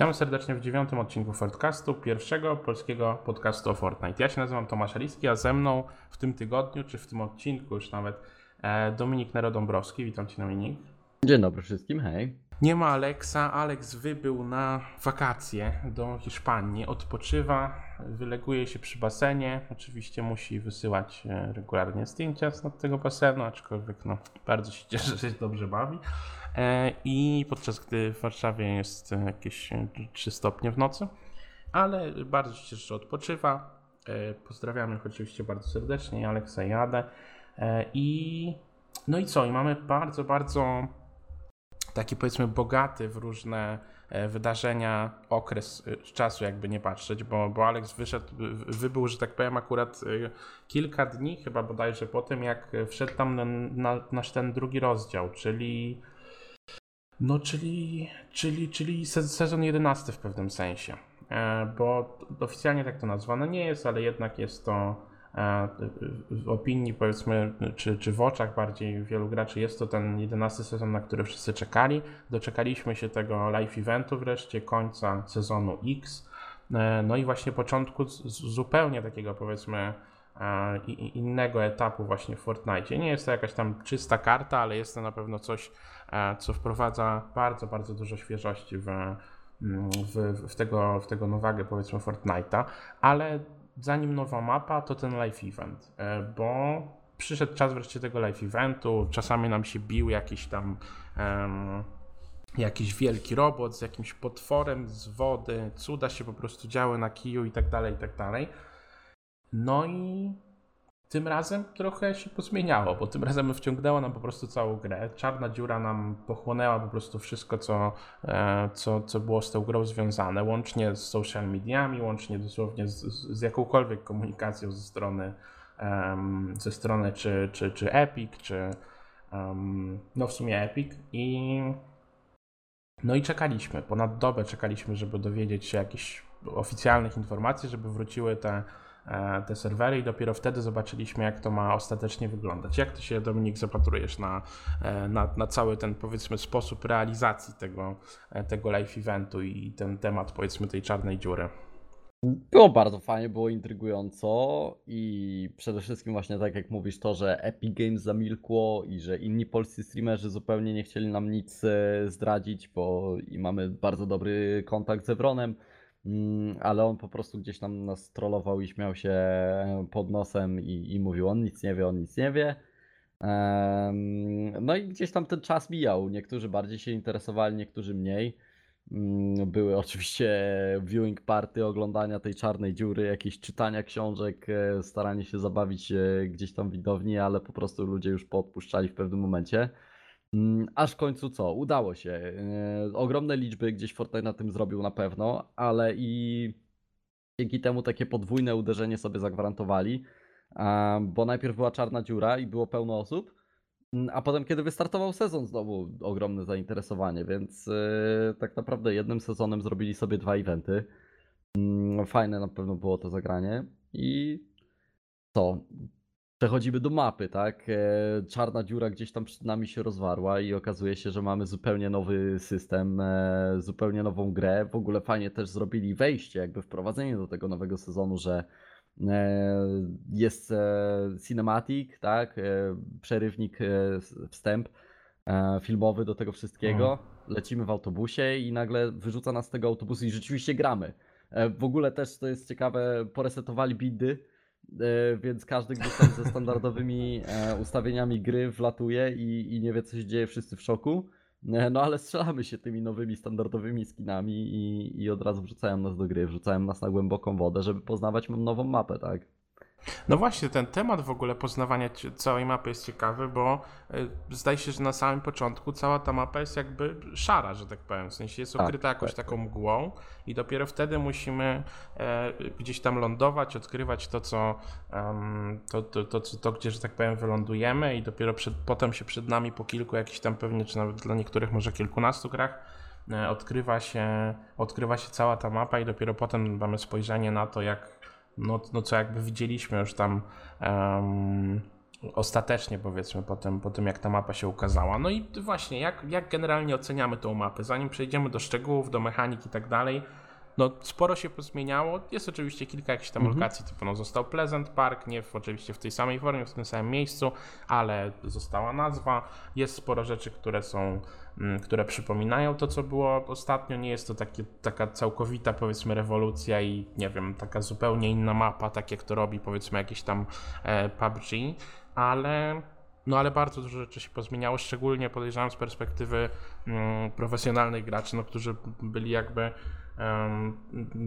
Witam serdecznie w dziewiątym odcinku Fortcastu, pierwszego polskiego podcastu o Fortnite. Ja się nazywam Tomasz Aliski, a ze mną w tym tygodniu, czy w tym odcinku już nawet, e, Dominik Nero-Dąbrowski. Witam Cię Dominik. Dzień dobry wszystkim, hej. Nie ma Aleksa. Aleks wybył na wakacje do Hiszpanii, odpoczywa, wyleguje się przy basenie. Oczywiście musi wysyłać e, regularnie zdjęcia z tego basenu, aczkolwiek no, bardzo się cieszę, że się dobrze bawi. E, I podczas gdy w Warszawie jest jakieś 3 stopnie w nocy, ale bardzo się cieszę, że odpoczywa. E, pozdrawiamy oczywiście bardzo serdecznie Aleksa i Adę. I no i co? I mamy bardzo, bardzo taki powiedzmy bogaty w różne e, wydarzenia okres e, czasu, jakby nie patrzeć, bo, bo Alex wyszedł, wybył, że tak powiem, akurat e, kilka dni, chyba bodajże po tym, jak wszedł tam na, na nasz ten drugi rozdział, czyli no, czyli, czyli, czyli sezon 11 w pewnym sensie, bo oficjalnie tak to nazwane nie jest, ale jednak jest to w opinii powiedzmy, czy, czy w oczach bardziej wielu graczy jest to ten jedenasty sezon, na który wszyscy czekali. Doczekaliśmy się tego live eventu wreszcie, końca sezonu X. E, no i właśnie początku zupełnie takiego powiedzmy e, innego etapu właśnie w Fortnite. Nie jest to jakaś tam czysta karta, ale jest to na pewno coś, e, co wprowadza bardzo, bardzo dużo świeżości w, w, w, tego, w tego nowagę powiedzmy Fortnite'a, ale zanim nowa mapa, to ten live event, e, bo przyszedł czas wreszcie tego live eventu, czasami nam się bił jakiś tam um, jakiś wielki robot z jakimś potworem z wody, cuda się po prostu działy na kiju i tak dalej, i tak dalej. No i tym razem trochę się pozmieniało, bo tym razem wciągnęła nam po prostu całą grę. Czarna dziura nam pochłonęła po prostu wszystko, co, e, co, co było z tą grą związane, łącznie z social mediami, łącznie dosłownie z, z jakąkolwiek komunikacją ze strony, um, ze strony czy, czy, czy Epic, czy um, no w sumie Epic i no i czekaliśmy, ponad dobę czekaliśmy, żeby dowiedzieć się jakichś oficjalnych informacji, żeby wróciły te te serwery i dopiero wtedy zobaczyliśmy, jak to ma ostatecznie wyglądać. Jak ty się, Dominik, zapatrujesz na, e, na, na cały ten, powiedzmy, sposób realizacji tego, e, tego live eventu i ten temat, powiedzmy, tej czarnej dziury? Było bardzo fajnie, było intrygująco i przede wszystkim właśnie tak jak mówisz to, że Epic Games zamilkło i że inni polscy streamerzy zupełnie nie chcieli nam nic zdradzić, bo i mamy bardzo dobry kontakt z Evronem, ale on po prostu gdzieś tam nas trollował i śmiał się pod nosem i, i mówił, on nic nie wie, on nic nie wie. No i gdzieś tam ten czas mijał. Niektórzy bardziej się interesowali, niektórzy mniej. Mm, były oczywiście viewing party, oglądania tej czarnej dziury, jakieś czytania książek, e, staranie się zabawić gdzieś tam widowni, ale po prostu ludzie już poodpuszczali w pewnym momencie. Mm, aż w końcu co? Udało się. E, ogromne liczby gdzieś Fortnite na tym zrobił na pewno, ale i dzięki temu takie podwójne uderzenie sobie zagwarantowali, bo najpierw była czarna dziura i było pełno osób, mm, a potem kiedy wystartował sezon znowu ogromne zainteresowanie, więc e, tak naprawdę jednym sezonem zrobili sobie dwa eventy. Mm, fajne na pewno było to zagranie i co? Przechodzimy do mapy, tak? E, czarna dziura gdzieś tam przed nami się rozwarła i okazuje się, że mamy zupełnie nowy system, e, zupełnie nową grę. W ogóle fajnie też zrobili wejście, jakby wprowadzenie do tego nowego sezonu, że e, jest cinematic, tak? Przerywnik, wstęp filmowy do tego wszystkiego. Mhm. Lecimy w autobusie i nagle wyrzuca nas z tego autobusu i rzeczywiście gramy. W ogóle też to jest ciekawe, poresetowali bidy więc każdy gdzieś tam ze standardowymi e, ustawieniami gry wlatuje i, i nie wie co się dzieje, wszyscy w szoku. E, no ale strzelamy się tymi nowymi standardowymi skinami i, i od razu wrzucają nas do gry, wrzucają nas na głęboką wodę, żeby poznawać nową mapę, tak? No właśnie, ten temat w ogóle poznawania całej mapy jest ciekawy, bo y, zdaje się, że na samym początku cała ta mapa jest jakby szara, że tak powiem. W sensie jest tak, ukryta tak, jakąś tak. taką mgłą i dopiero wtedy musimy e, gdzieś tam lądować, odkrywać to, co um, to, to, to, to, to, gdzie, że tak powiem, wylądujemy i dopiero przed, potem się przed nami po kilku jakichś tam pewnie, czy nawet dla niektórych może kilkunastu grach e, odkrywa się, odkrywa się cała ta mapa i dopiero potem mamy spojrzenie na to, jak no, no co jakby widzieliśmy już tam um, ostatecznie powiedzmy po tym, po tym jak ta mapa się ukazała. No i właśnie, jak, jak generalnie oceniamy tą mapę? Zanim przejdziemy do szczegółów, do mechanik i tak dalej, no sporo się pozmieniało. Jest oczywiście kilka jakichś tam Mhm. lokacji, typu no został Pleasant Park, nie w, oczywiście w tej samej formie, w tym samym miejscu, ale została nazwa. Jest sporo rzeczy, które są, mm, które przypominają to, co było ostatnio. Nie jest to takie, taka całkowita powiedzmy rewolucja i nie wiem, taka zupełnie inna mapa, tak jak to robi powiedzmy jakieś tam e, PUBG, ale no ale bardzo dużo rzeczy się pozmieniało, szczególnie podejrzewam z perspektywy mm, profesjonalnych graczy, no, którzy byli jakby em,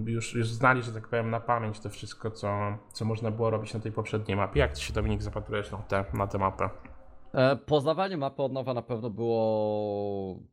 już, już znali, że tak powiem, na pamięć to wszystko, co, co można było robić na tej poprzedniej mapie. Jak ty się Dominik zapatrujesz na tę na tę mapę? E, Poznawanie mapy od nowa na pewno było.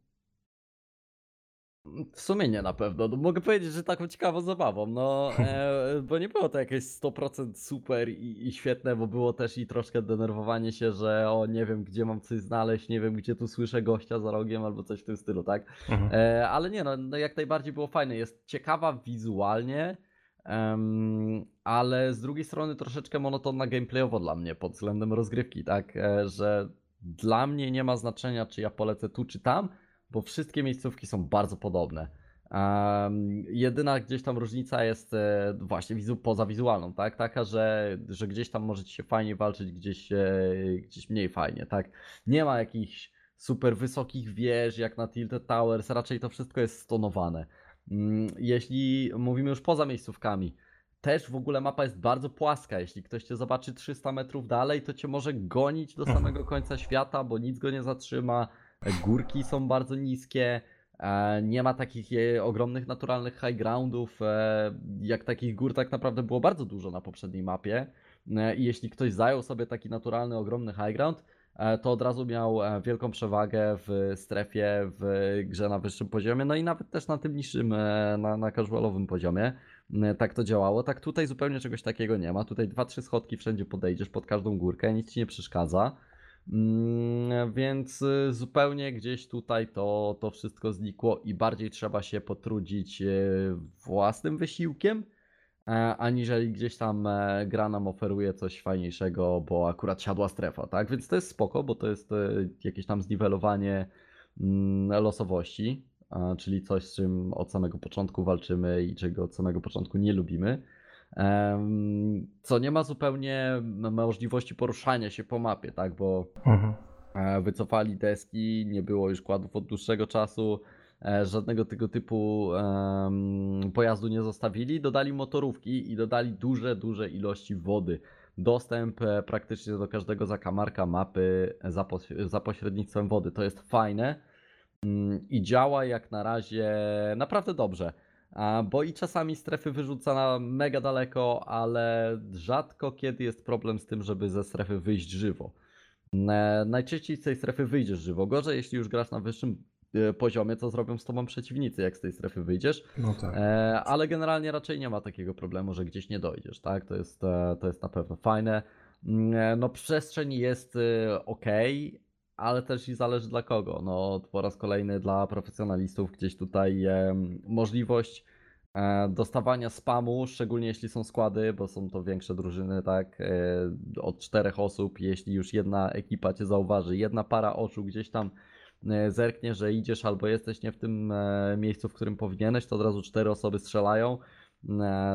W sumie nie na pewno. No, mogę powiedzieć, że taką ciekawą zabawą. No, e, bo nie było to jakieś 100% super i, i świetne, bo było też i troszkę denerwowanie się, że o nie wiem gdzie mam coś znaleźć, nie wiem gdzie tu słyszę gościa za rogiem albo coś w tym stylu, tak? Mhm. E, ale nie, no, no jak najbardziej było fajne. Jest ciekawa wizualnie, em, ale z drugiej strony troszeczkę monotonna gameplayowo dla mnie pod względem rozgrywki, tak? E, że dla mnie nie ma znaczenia, czy ja polecę tu, czy tam, bo wszystkie miejscówki są bardzo podobne. Em, jedyna gdzieś tam różnica jest e, właśnie wizu, poza wizualną, tak? Taka, że, że gdzieś tam możecie się fajnie walczyć, gdzieś, e, gdzieś mniej fajnie, tak? Nie ma jakichś super wysokich wież jak na Tilted Towers, raczej to wszystko jest stonowane. Mm, Jeśli mówimy już poza miejscówkami, też w ogóle mapa jest bardzo płaska. Jeśli ktoś cię zobaczy 300 metrów dalej, to cię może gonić do samego końca świata, bo nic go nie zatrzyma. Górki są bardzo niskie. e, Nie ma takich e, ogromnych naturalnych high groundów. e, Jak takich gór tak naprawdę było bardzo dużo na poprzedniej mapie. E, I jeśli ktoś zajął sobie taki naturalny, ogromny high ground, e, to od razu miał e, wielką przewagę w strefie, w grze na wyższym poziomie, no i nawet też na tym niższym, e, na, na casualowym poziomie. E, Tak to działało. Tak tutaj zupełnie czegoś takiego nie ma. Tutaj dwa, trzy schodki wszędzie podejdziesz pod każdą górkę, nic ci nie przeszkadza. Mm, Więc y, zupełnie gdzieś tutaj to, to wszystko znikło i bardziej trzeba się potrudzić e, własnym wysiłkiem, aniżeli gdzieś tam e, gra nam oferuje coś fajniejszego, bo akurat siadła strefa, tak? Więc to jest spoko, bo to jest e, jakieś tam zniwelowanie mm, losowości, czyli coś, z czym od samego początku walczymy i czego od samego początku nie lubimy. Co nie ma zupełnie m- możliwości poruszania się po mapie, tak? Bo Mhm. e, wycofali deski, nie było już kładów od dłuższego czasu, e, żadnego tego typu pojazdu nie zostawili, dodali motorówki i dodali duże, duże ilości wody. Dostęp e, praktycznie do każdego zakamarka mapy za, pos- za pośrednictwem wody. To jest fajne mm, i działa jak na razie naprawdę dobrze. Bo i czasami strefy wyrzuca na mega daleko, ale rzadko kiedy jest problem z tym, żeby ze strefy wyjść żywo. E, Najczęściej z tej strefy wyjdziesz żywo. Gorzej, jeśli już grasz na wyższym e, poziomie, co zrobią z tobą przeciwnicy, jak z tej strefy wyjdziesz. No tak. E, ale generalnie raczej nie ma takiego problemu, że gdzieś nie dojdziesz, tak? To jest, to jest na pewno fajne. Mm, No, przestrzeń jest ok, ale też i zależy dla kogo. No, po raz kolejny dla profesjonalistów gdzieś tutaj em, możliwość e, dostawania spamu, szczególnie jeśli są składy, bo są to większe drużyny, tak? e, Od czterech osób, jeśli już jedna ekipa cię zauważy, jedna para oczu gdzieś tam e, zerknie, że idziesz albo jesteś nie w tym e, miejscu, w którym powinieneś, to od razu cztery osoby strzelają, e,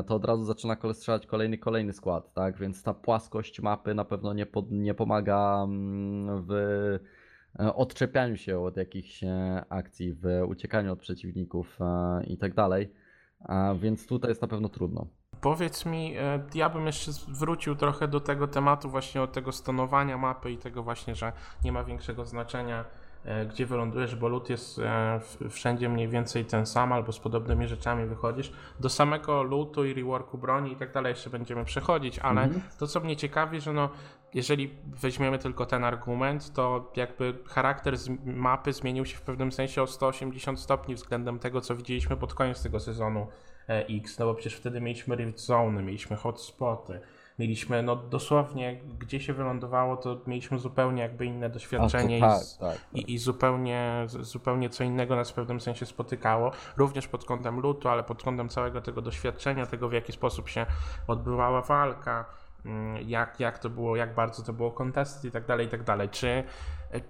to od razu zaczyna strzelać kolejny, kolejny skład, tak? Więc ta płaskość mapy na pewno nie, pod, nie pomaga mm, w e, odczepianiu się od jakichś e, akcji, w uciekaniu od przeciwników e, i tak dalej. Więc tutaj jest na pewno trudno. Powiedz mi, e, ja bym jeszcze wrócił trochę do tego tematu właśnie od tego stonowania mapy i tego właśnie, że nie ma większego znaczenia e, gdzie wylądujesz, bo lód jest e, wszędzie mniej więcej ten sam albo z podobnymi rzeczami wychodzisz. Do samego lootu i reworku broni i tak dalej jeszcze będziemy przechodzić, ale Mhm. to co mnie ciekawi, że no jeżeli weźmiemy tylko ten argument, to jakby charakter mapy zmienił się w pewnym sensie o 180 stopni względem tego, co widzieliśmy pod koniec tego sezonu e, X, no bo przecież wtedy mieliśmy Rift Zone, mieliśmy hotspoty, mieliśmy no dosłownie, gdzie się wylądowało, to mieliśmy zupełnie jakby inne doświadczenie tak, i, z, tak. i, i zupełnie, zupełnie co innego nas w pewnym sensie spotykało, również pod kątem lutu, ale pod kątem całego tego doświadczenia, tego w jaki sposób się odbywała walka, jak, jak to było, jak bardzo to było contested i tak dalej, i tak dalej. Czy E,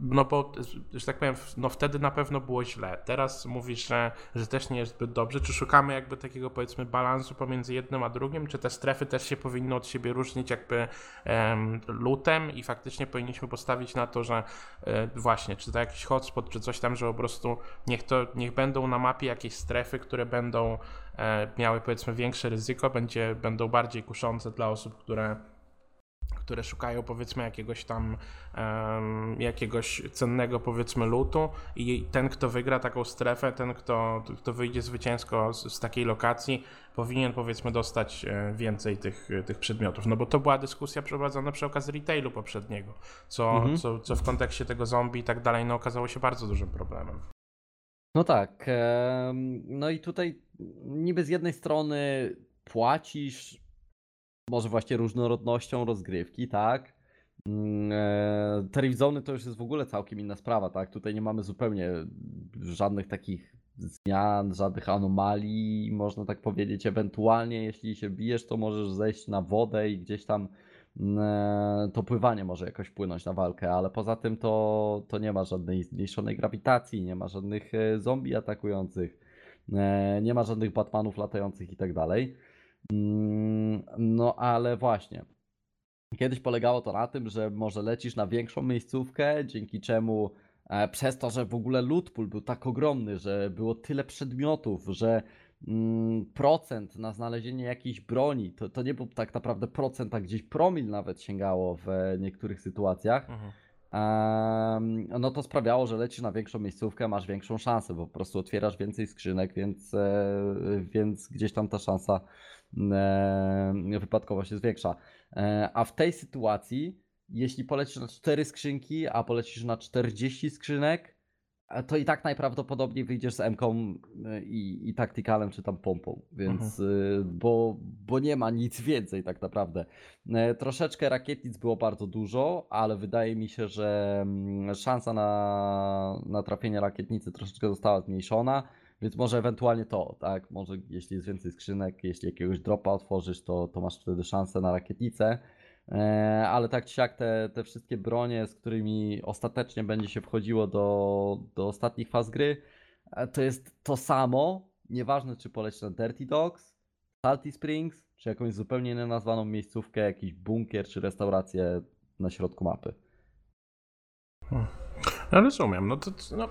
no bo, że tak powiem, no wtedy na pewno było źle. Teraz mówisz, że, że też nie jest zbyt dobrze. Czy szukamy jakby takiego powiedzmy balansu pomiędzy jednym a drugim? Czy te strefy też się powinny od siebie różnić jakby um, lutem i faktycznie powinniśmy postawić na to, że e, właśnie, czy to jakiś hotspot, czy coś tam, że po prostu niech to, niech będą na mapie jakieś strefy, które będą miały powiedzmy większe ryzyko, będzie, będą bardziej kuszące dla osób, które które szukają powiedzmy jakiegoś tam um, jakiegoś cennego powiedzmy lutu i ten kto wygra taką strefę, ten kto, kto wyjdzie zwycięsko z, z takiej lokacji powinien powiedzmy dostać e, więcej tych, tych przedmiotów, no bo to była dyskusja przeprowadzona przy okazji retailu poprzedniego, co, mhm. co, co w kontekście tego zombie i tak dalej no okazało się bardzo dużym problemem. No tak, no i tutaj niby z jednej strony płacisz może właśnie różnorodnością rozgrywki, tak? Mm, e, te Zony to już jest w ogóle całkiem inna sprawa, tak? Tutaj nie mamy zupełnie żadnych takich zmian, żadnych anomalii, można tak powiedzieć. Ewentualnie, jeśli się bijesz, to możesz zejść na wodę i gdzieś tam to pływanie może jakoś wpłynąć na walkę, ale poza tym to, to nie ma żadnej zmniejszonej grawitacji, nie ma żadnych e, zombie atakujących, nie ma żadnych Batmanów latających i tak dalej. Mm, no ale właśnie. Kiedyś polegało to na tym, że może lecisz na większą miejscówkę, dzięki czemu e, przez to, że w ogóle loot pool był tak ogromny, że było tyle przedmiotów, że procent na znalezienie jakiejś broni, to, to nie był tak naprawdę procent, a gdzieś promil nawet sięgało w niektórych sytuacjach. Mhm. no to sprawiało, że lecisz na większą miejscówkę, masz większą szansę, bo po prostu otwierasz więcej skrzynek, więc, e, więc gdzieś tam ta szansa E, wypadkowość jest większa. E, a w tej sytuacji, jeśli polecisz na 4 skrzynki, a polecisz na 40 skrzynek, e, to i tak najprawdopodobniej wyjdziesz z m i, i taktykalem czy tam pompą, więc mhm. bo, bo nie ma nic więcej tak naprawdę. Troszeczkę rakietnic było bardzo dużo, ale wydaje mi się, że mm, szansa na, na trafienie rakietnicy troszeczkę została zmniejszona. Więc może ewentualnie to, tak? Może jeśli jest więcej skrzynek, jeśli jakiegoś dropa otworzysz, to, to masz wtedy szansę na rakietnicę. E, ale tak czy siak te, te wszystkie bronie, z którymi ostatecznie będzie się wchodziło do, do ostatnich faz gry, e, to jest to samo. Nieważne, czy poleci na Dirty Dogs, Salty Springs, czy jakąś zupełnie nenazwaną miejscówkę, jakiś bunkier, czy restaurację na środku mapy. Hmm. No rozumiem. No to no,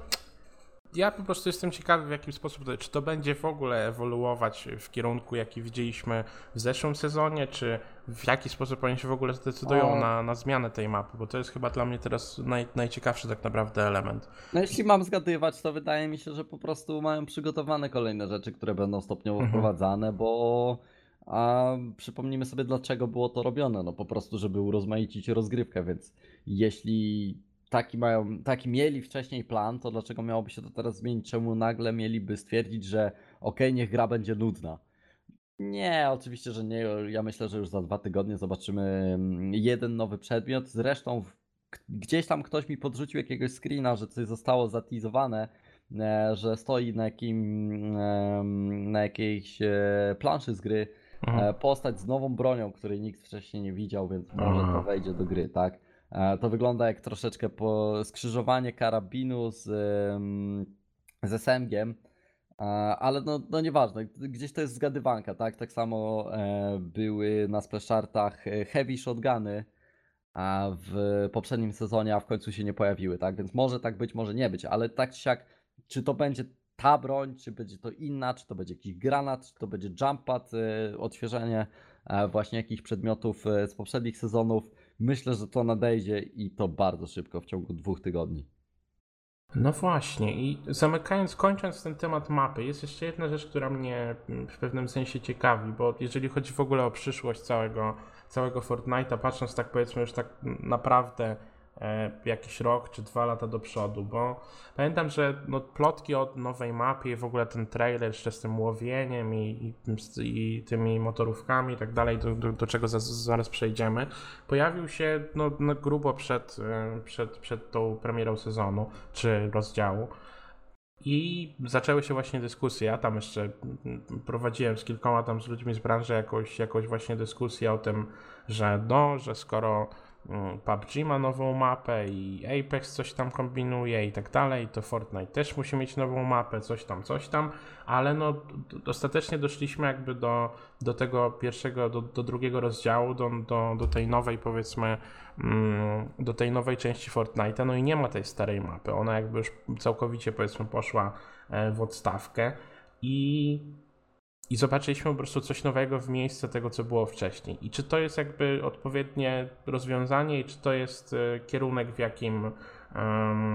ja po prostu jestem ciekawy, w jaki sposób, to, czy to będzie w ogóle ewoluować w kierunku, jaki widzieliśmy w zeszłym sezonie, czy w jaki sposób oni się w ogóle zdecydują na, na zmianę tej mapy, bo to jest chyba dla mnie teraz naj, najciekawszy tak naprawdę element. No jeśli mam zgadywać, to wydaje mi się, że po prostu mają przygotowane kolejne rzeczy, które będą stopniowo mhm. wprowadzane, bo a przypomnijmy sobie, dlaczego było to robione. No po prostu, żeby urozmaicić rozgrywkę, więc jeśli taki, mają, taki mieli wcześniej plan, to dlaczego miałoby się to teraz zmienić? Czemu nagle mieliby stwierdzić, że ok, niech gra będzie nudna? Nie, oczywiście, że nie. Ja myślę, że już za dwa tygodnie zobaczymy mm, jeden nowy przedmiot. Zresztą gdzieś tam ktoś mi podrzucił jakiegoś screena, że coś zostało zatizowane, e, że stoi na, jakim, na jakiejś e, planszy z gry mhm. E, postać z nową bronią, której nikt wcześniej nie widział, więc może to wejdzie do gry, tak? E, to wygląda jak troszeczkę po skrzyżowanie karabinu z, z SMG-iem, e, ale no, no nieważne, gdzieś to jest zgadywanka, tak? Tak samo e, były na splashartach heavy shotguny, a w poprzednim sezonie, a w końcu się nie pojawiły, tak? Więc może tak być, może nie być, ale tak czy siak, czy to będzie ta broń, czy będzie to inna, czy to będzie jakiś granat, czy to będzie jump pad, odświeżenie właśnie jakichś przedmiotów z poprzednich sezonów, Myślę, że to nadejdzie i to bardzo szybko, w ciągu dwóch tygodni. No właśnie, i zamykając, kończąc ten temat mapy, jest jeszcze jedna rzecz, która mnie w pewnym sensie ciekawi, bo jeżeli chodzi w ogóle o przyszłość całego, całego Fortnite'a, patrząc tak powiedzmy już tak naprawdę E, jakiś rok czy dwa lata do przodu, bo pamiętam, że no, plotki o nowej mapie, w ogóle ten trailer jeszcze z tym łowieniem i, i, i tymi motorówkami i tak dalej, do, do, do czego zaraz, przejdziemy, pojawił się no, no, grubo przed, e, przed, przed tą premierą sezonu czy rozdziału. I zaczęły się właśnie dyskusje. Ja tam jeszcze prowadziłem z kilkoma tam z ludźmi z branży jakąś, jakąś właśnie dyskusję o tym, że no, że skoro PUBG ma nową mapę i Apex coś tam kombinuje i tak dalej, to Fortnite też musi mieć nową mapę, coś tam, coś tam, ale no ostatecznie doszliśmy jakby do, do tego pierwszego, do, do drugiego rozdziału, do, do, do tej nowej powiedzmy, mm, do tej nowej części Fortnite'a, no i nie ma tej starej mapy, ona jakby już całkowicie powiedzmy poszła e, w odstawkę i i zobaczyliśmy po prostu coś nowego w miejsce tego, co było wcześniej. I czy to jest jakby odpowiednie rozwiązanie, i czy to jest e, kierunek, w jakim,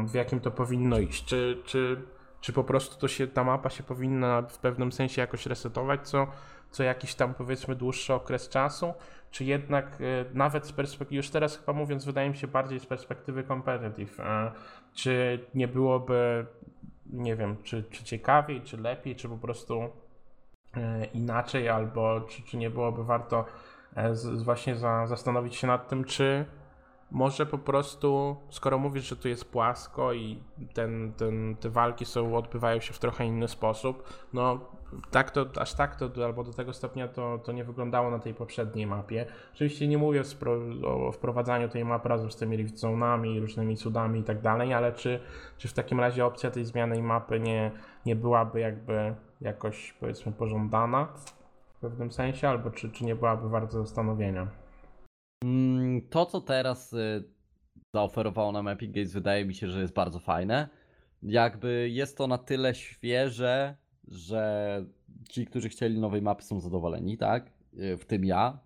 w jakim to powinno iść? Czy, czy, czy po prostu to się, ta mapa się powinna w pewnym sensie jakoś resetować co, co jakiś tam powiedzmy dłuższy okres czasu? Czy jednak e, nawet z perspektywy, już teraz chyba mówiąc, wydaje mi się bardziej z perspektywy competitive, e, czy nie byłoby, nie wiem, czy, czy ciekawiej, czy lepiej, czy po prostu inaczej, albo czy, czy nie byłoby warto e, z, właśnie za, zastanowić się nad tym, czy może po prostu, skoro mówisz, że tu jest płasko i ten, ten, te walki są, odbywają się w trochę inny sposób, no tak to, aż tak to, albo do tego stopnia to, to nie wyglądało na tej poprzedniej mapie. Oczywiście nie mówię spro- o wprowadzaniu tej mapy razem z tymi rift różnymi cudami i tak dalej, ale czy, czy w takim razie opcja tej zmiany mapy nie, nie byłaby jakby jakoś powiedzmy pożądana w pewnym sensie, albo czy, czy nie byłaby warta zastanowienia? Mm, To, co teraz y, zaoferowało nam Epic Games, wydaje mi się, że jest bardzo fajne. Jakby jest to na tyle świeże, że ci, którzy chcieli nowej mapy, są zadowoleni, tak? Y, W tym ja.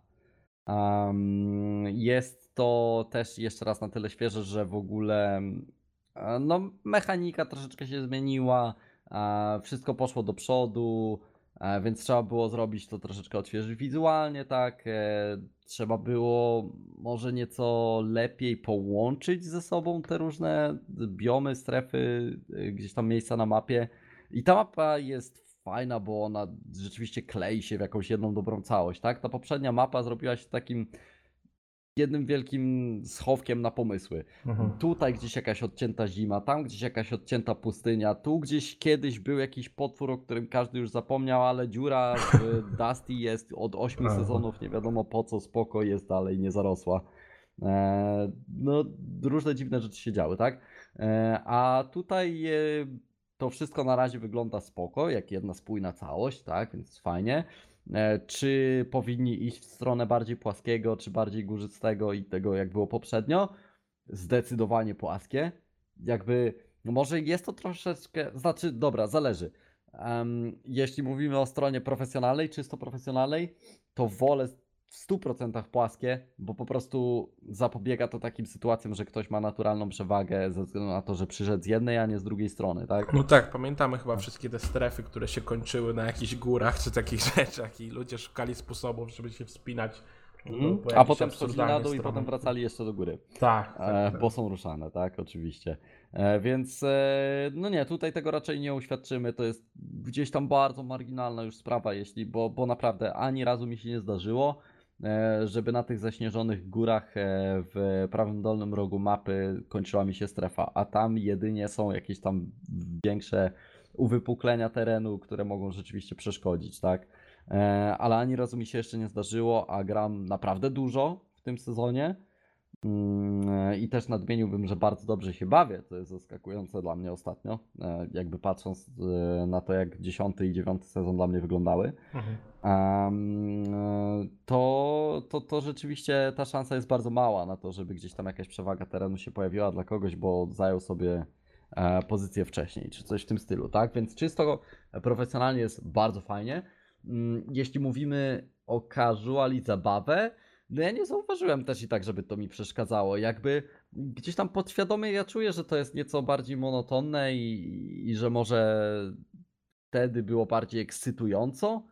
Am, jest to też jeszcze raz na tyle świeże, że w ogóle no, mechanika troszeczkę się zmieniła, wszystko poszło do przodu, e, więc trzeba było zrobić to troszeczkę odświeżyć wizualnie, tak? e, Trzeba było może nieco lepiej połączyć ze sobą te różne biomy, strefy, gdzieś tam miejsca na mapie. I ta mapa jest fajna, bo ona rzeczywiście klei się w jakąś jedną dobrą całość, tak? Ta poprzednia mapa zrobiła się takim jednym wielkim schowkiem na pomysły. Mhm. Tutaj gdzieś jakaś odcięta zima, tam gdzieś jakaś odcięta pustynia, tu gdzieś kiedyś był jakiś potwór, o którym każdy już zapomniał, ale dziura w Dusty jest od 8 Aha. sezonów, nie wiadomo po co, spoko, jest dalej, nie zarosła. E, no, różne dziwne rzeczy się działy, tak? E, a tutaj e, to wszystko na razie wygląda spoko, jak jedna spójna całość, tak? Więc fajnie. E, Czy powinni iść w stronę bardziej płaskiego, czy bardziej górzycego i tego jak było poprzednio? Zdecydowanie płaskie. Jakby, no może jest to troszeczkę, znaczy, dobra, zależy. Em, jeśli mówimy o stronie profesjonalnej, czysto profesjonalnej, to wolę w 100% płaskie, bo po prostu zapobiega to takim sytuacjom, że ktoś ma naturalną przewagę ze względu na to, że przyszedł z jednej, a nie z drugiej strony, tak? No tak, pamiętamy chyba wszystkie te strefy, które się kończyły na jakichś górach czy takich rzeczach i ludzie szukali sposobów, żeby się wspinać. Mhm. po A potem schodzili na dół i potem wracali jeszcze do góry. Tak, tak, E, tak. bo są ruszane, tak, oczywiście. E, więc e, no nie, tutaj tego raczej nie uświadczymy. To jest gdzieś tam bardzo marginalna już sprawa, jeśli, bo, bo naprawdę ani razu mi się nie zdarzyło, żeby na tych zaśnieżonych górach e, w prawym dolnym rogu mapy kończyła mi się strefa, a tam jedynie są jakieś tam większe uwypuklenia terenu, które mogą rzeczywiście przeszkodzić, tak. E, ale ani razu mi się jeszcze nie zdarzyło, a gram naprawdę dużo w tym sezonie. Mm, I też nadmieniłbym, że bardzo dobrze się bawię, co jest zaskakujące dla mnie ostatnio, e, jakby patrząc e, na to, jak dziesiąty i dziewiąty sezon dla mnie wyglądały. Mhm. E, to, to, to rzeczywiście ta szansa jest bardzo mała na to, żeby gdzieś tam jakaś przewaga terenu się pojawiła dla kogoś, bo zajął sobie e, pozycję wcześniej, czy coś w tym stylu, tak? Więc czysto profesjonalnie jest bardzo fajnie. Mm, Jeśli mówimy o casual i zabawę, no ja nie zauważyłem też i tak, żeby to mi przeszkadzało. Jakby gdzieś tam podświadomie ja czuję, że to jest nieco bardziej monotonne i, i że może wtedy było bardziej ekscytująco.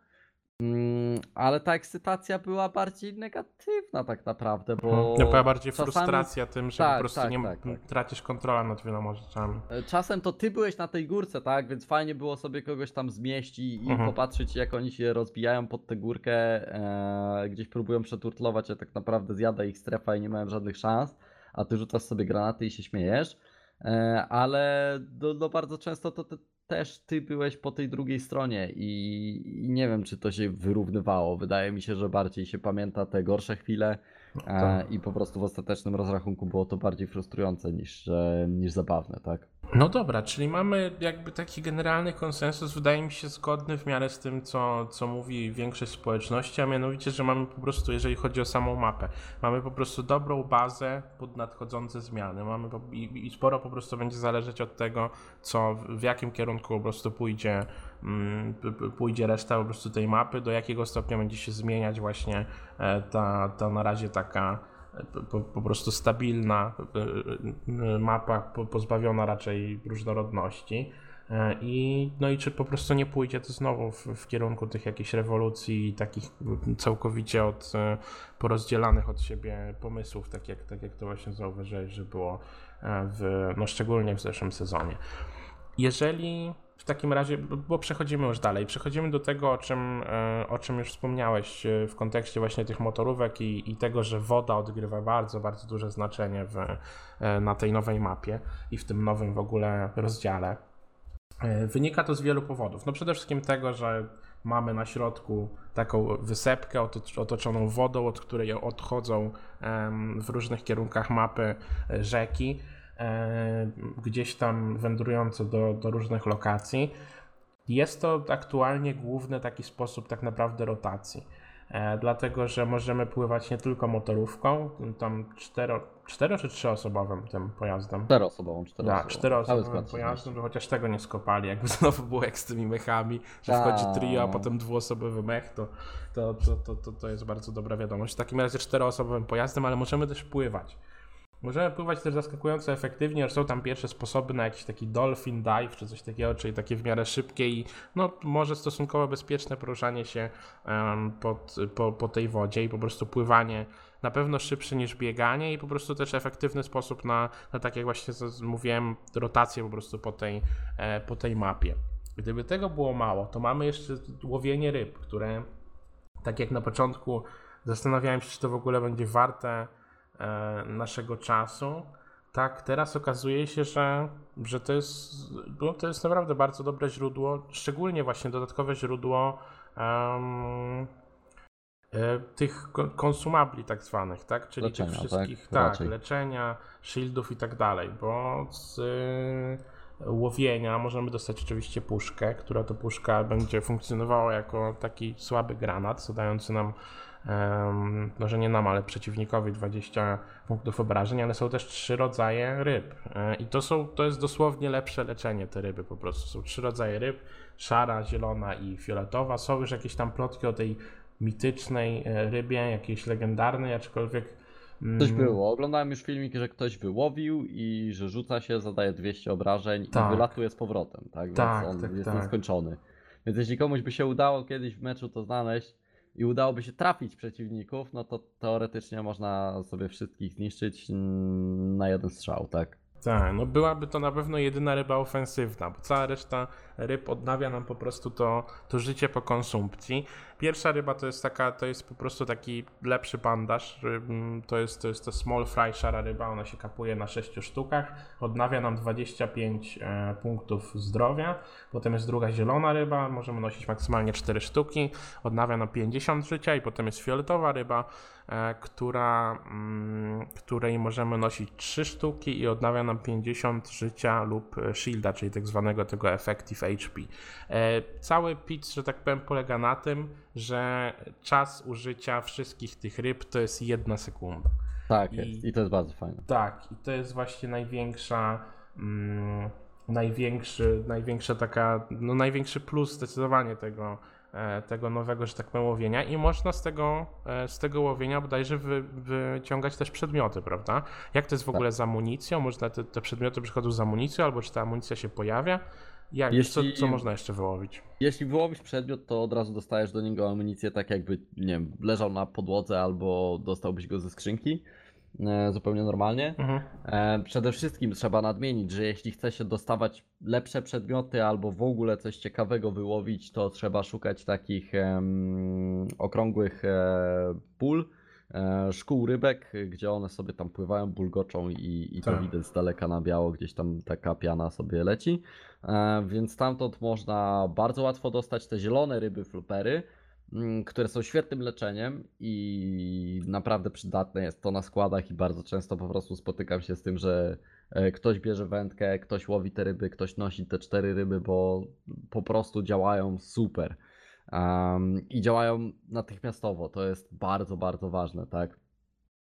Mm, ale ta ekscytacja była bardziej negatywna tak naprawdę, bo No, była bardziej czasami- frustracja tym, że tak, po prostu tak, nie tak, tak. tracisz kontrolę nad wieloma rzeczami. E, Czasem to ty byłeś na tej górce, tak? Więc fajnie było sobie kogoś tam zmieścić i Mhm. popatrzeć, jak oni się rozbijają pod tę górkę, e, gdzieś próbują przeturtlować, a tak naprawdę zjada ich strefa i nie mają żadnych szans, a ty rzucasz sobie granaty i się śmiejesz. E, ale do, do bardzo często to te też ty byłeś po tej drugiej stronie i, nie wiem, czy to się wyrównywało. Wydaje mi się, że bardziej się pamięta te gorsze chwile tak. i po prostu w ostatecznym rozrachunku było to bardziej frustrujące niż, e, niż zabawne, tak? No dobra, czyli mamy jakby taki generalny konsensus, wydaje mi się zgodny w miarę z tym, co, co mówi większość społeczności, a mianowicie, że mamy po prostu, jeżeli chodzi o samą mapę, mamy po prostu dobrą bazę pod nadchodzące zmiany. Mamy i, i sporo po prostu będzie zależeć od tego, co w jakim kierunku po prostu pójdzie, pójdzie reszta po prostu tej mapy, do jakiego stopnia będzie się zmieniać właśnie e, ta, ta na razie taka po, po prostu stabilna y, mapa, po- pozbawiona raczej różnorodności. E, I, no i czy po prostu nie pójdzie to znowu w, w kierunku tych jakichś rewolucji takich całkowicie od, e, porozdzielanych od siebie pomysłów, tak jak, tak jak to właśnie zauważyłeś, że było e, w, no szczególnie w zeszłym sezonie. Jeżeli w takim razie, bo- przechodzimy już dalej, przechodzimy do tego, o czym, e, o czym już wspomniałeś e, w kontekście właśnie tych motorówek i, i tego, że woda odgrywa bardzo, bardzo duże znaczenie w, e, na tej nowej mapie i w tym nowym w ogóle rozdziale. Wynika to z wielu powodów. No przede wszystkim tego, że mamy na środku taką wysepkę oto- otoczoną wodą, od której odchodzą w różnych kierunkach mapy rzeki, gdzieś tam wędrujące do, do różnych lokacji. Jest to aktualnie główny taki sposób tak naprawdę rotacji. E, dlatego, że możemy pływać nie tylko motorówką, tam cztero, cztero czy trzyosobowym tym pojazdem. Czteroosobową, Tak, czteroosobową. czteroosobowym skład się pojazdem, chociaż tego nie skopali, jakby znowu było jak z tymi mechami, że wchodzi Tak. trio, a potem dwuosobowy mech, to, to, to, to, to, to jest bardzo dobra wiadomość. W takim razie czteroosobowym pojazdem, ale możemy też pływać. Możemy pływać też zaskakująco efektywnie, są tam pierwsze sposoby na jakiś taki dolphin dive czy coś takiego, czyli takie w miarę szybkie i no, może stosunkowo bezpieczne poruszanie się em, pod, po, po tej wodzie i po prostu pływanie na pewno szybsze niż bieganie i po prostu też efektywny sposób na, na tak jak właśnie mówiłem, rotację po prostu po tej, e, po tej mapie. Gdyby tego było mało, to mamy jeszcze łowienie ryb, które tak jak na początku zastanawiałem się, czy to w ogóle będzie warte naszego czasu. Tak, teraz okazuje się, że, że to, jest, no, to jest naprawdę bardzo dobre źródło, szczególnie właśnie dodatkowe źródło e, tych ko- konsumabli tak zwanych, tak? Czyli Leczenia, tych tak? wszystkich, tak, Raczej. leczenia, shieldów i tak dalej, bo z y, łowienia możemy dostać oczywiście puszkę, która to puszka będzie funkcjonowała jako taki słaby granat, zadający nam em, no, że nie nam, ale przeciwnikowi 20 punktów obrażeń, ale są też trzy rodzaje ryb. E, I to są, to jest dosłownie lepsze leczenie te ryby po prostu. Są trzy rodzaje ryb, szara, zielona i fioletowa. Są już jakieś tam plotki o tej mitycznej e, rybie, jakiejś legendarnej, aczkolwiek mm, Coś było. Oglądałem już filmik, że ktoś wyłowił i że rzuca się, zadaje 200 obrażeń Tak. i wylatuje z powrotem, tak? Tak, Więc on tak, jest tak. nieskończony. Więc jeśli komuś by się udało kiedyś w meczu to znaleźć i udałoby się trafić przeciwników, no to teoretycznie można sobie wszystkich zniszczyć mm, na jeden strzał, tak? Tak, no byłaby to na pewno jedyna ryba ofensywna, bo cała reszta ryb odnawia nam po prostu to, to życie po konsumpcji. Pierwsza ryba to jest taka, to jest po prostu taki lepszy bandaż, ym, to jest, to jest to small fry szara ryba, ona się kapuje na 6 sztukach, odnawia nam 25 e, punktów zdrowia, potem jest druga zielona ryba, możemy nosić maksymalnie 4 sztuki, odnawia nam 50 życia i potem jest fioletowa ryba, e, która, mm, której możemy nosić 3 sztuki i odnawia nam 50 życia lub shielda, czyli tak zwanego tego effective HP. E, Cały pitch, że tak powiem, polega na tym, że czas użycia wszystkich tych ryb to jest jedna sekunda. Tak I- jest. I to jest bardzo fajne. Tak, i to jest właśnie największa, mm, największy, największa taka, no największy plus zdecydowanie tego, e, tego nowego, że tak powiem, łowienia i można z tego, e, z tego łowienia bodajże wy, wyciągać też przedmioty, prawda? Jak to jest w Tak. ogóle z amunicją? Można te, te przedmioty przychodzą z amunicją, albo czy ta amunicja się pojawia? Jak, Jeśli- co, co można jeszcze wyłowić? Jeśli wyłowisz przedmiot, to od razu dostajesz do niego amunicję, tak jakby, nie wiem, leżał na podłodze albo dostałbyś go ze skrzynki. E, zupełnie normalnie. Mhm. E, Przede wszystkim trzeba nadmienić, że jeśli chce się dostawać lepsze przedmioty albo w ogóle coś ciekawego wyłowić, to trzeba szukać takich okrągłych e, pól, szkół rybek, gdzie one sobie tam pływają, bulgoczą i, i to Tak. widać z daleka na biało, gdzieś tam taka piana sobie leci. E, Więc stamtąd można bardzo łatwo dostać te zielone ryby flopery, mm, które są świetnym leczeniem i naprawdę przydatne jest to na składach i bardzo często po prostu spotykam się z tym, że e, ktoś bierze wędkę, ktoś łowi te ryby, ktoś nosi te cztery ryby, bo po prostu działają super. Em, I działają natychmiastowo, to jest bardzo, bardzo ważne, tak?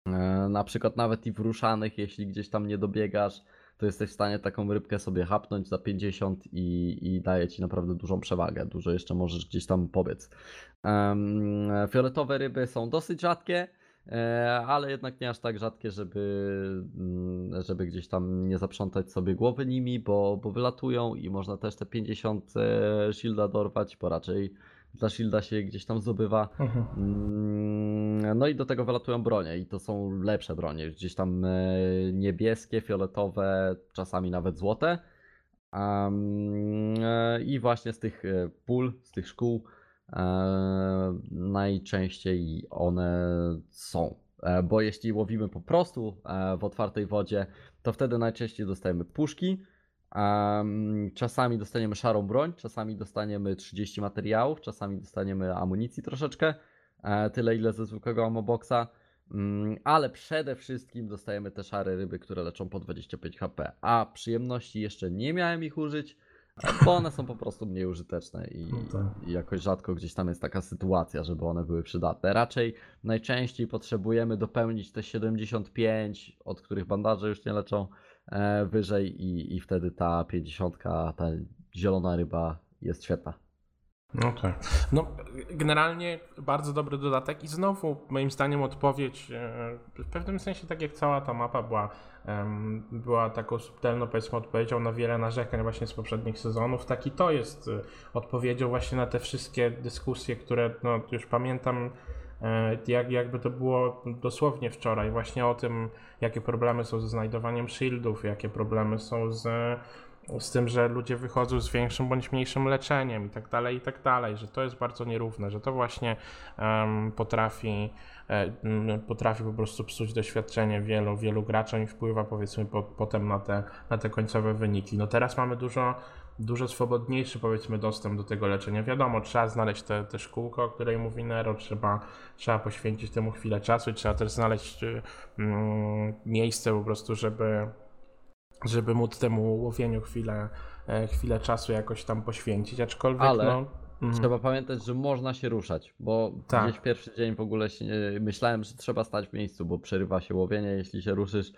E, Na przykład nawet i w ruszanych, jeśli gdzieś tam nie dobiegasz, to jesteś w stanie taką rybkę sobie hapnąć za 50 i, i daje ci naprawdę dużą przewagę. Dużo jeszcze możesz gdzieś tam pobiec. Em, Fioletowe ryby są dosyć rzadkie, e, ale jednak nie aż tak rzadkie, żeby, mm, żeby gdzieś tam nie zaprzątać sobie głowy nimi, bo, bo wylatują i można też te 50 e, shielda dorwać, bo raczej dla shielda się gdzieś tam zdobywa. Mhm. Mm, No i do tego wylatują bronie i to są lepsze bronie, gdzieś tam e, niebieskie, fioletowe, czasami nawet złote. E, I właśnie z tych e, pól, z tych szkół najczęściej one są. Bo jeśli łowimy po prostu w otwartej wodzie, to wtedy najczęściej dostajemy puszki. Czasami dostaniemy szarą broń, czasami dostaniemy 30 materiałów, czasami dostaniemy amunicji troszeczkę, e, tyle ile ze zwykłego amoboxa, Mm, ale przede wszystkim dostajemy te szare ryby, które leczą po 25 HP, a przyjemności jeszcze nie miałem ich użyć, bo one są po prostu mniej użyteczne i, No i jakoś rzadko gdzieś tam jest taka sytuacja, żeby one były przydatne. Raczej najczęściej potrzebujemy dopełnić te 75, od których bandaże już nie leczą, wyżej i, i wtedy ta 50, ta zielona ryba jest świetna. No tak. No, generalnie bardzo dobry dodatek i znowu moim zdaniem odpowiedź e, w pewnym sensie tak jak cała ta mapa była, była taką subtelną powiedzmy odpowiedzią na wiele narzekań właśnie z poprzednich sezonów, tak i to jest e, odpowiedzią właśnie na te wszystkie dyskusje, które no, już pamiętam e, jak, jakby to było dosłownie wczoraj, właśnie o tym, jakie problemy są ze znajdowaniem shieldów, jakie problemy są z z tym, że ludzie wychodzą z większym bądź mniejszym leczeniem i tak dalej, i tak dalej, że to jest bardzo nierówne, że to właśnie em, potrafi, e, m, potrafi po prostu psuć doświadczenie wielu, wielu graczom i wpływa powiedzmy po, potem na te, na te końcowe wyniki. No teraz mamy dużo, dużo swobodniejszy powiedzmy dostęp do tego leczenia. Wiadomo, trzeba znaleźć te, te szkółko, o której mówi Nero, trzeba, trzeba poświęcić temu chwilę czasu i trzeba też znaleźć y, mm, miejsce po prostu, żeby żeby móc temu łowieniu chwilę, e, chwilę czasu jakoś tam poświęcić, aczkolwiek Ale no... mhm. Trzeba pamiętać, że można się ruszać, bo Tak. gdzieś pierwszy dzień w ogóle się, nie- myślałem, że trzeba stać w miejscu, bo przerywa się łowienie, jeśli się ruszysz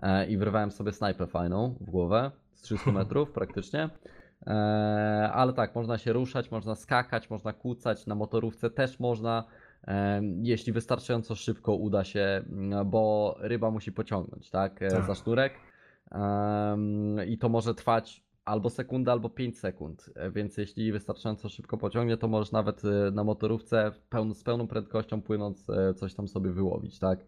e, i wyrwałem sobie snajpę fajną w głowę z 300 metrów praktycznie. E, ale tak, można się ruszać, można skakać, można kłócać, na motorówce też można, e, jeśli wystarczająco szybko uda się, m, bo ryba musi pociągnąć, tak, e, Tak. za sznurek. Em, I to może trwać albo sekundę, albo 5 sekund. E, Więc jeśli wystarczająco szybko pociągnie, to możesz nawet e, na motorówce z pełną prędkością płynąc coś tam sobie wyłowić, tak?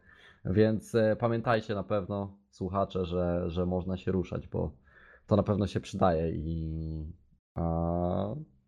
Więc pamiętajcie na pewno, słuchacze, że, że można się ruszać, bo to na pewno się przydaje i a,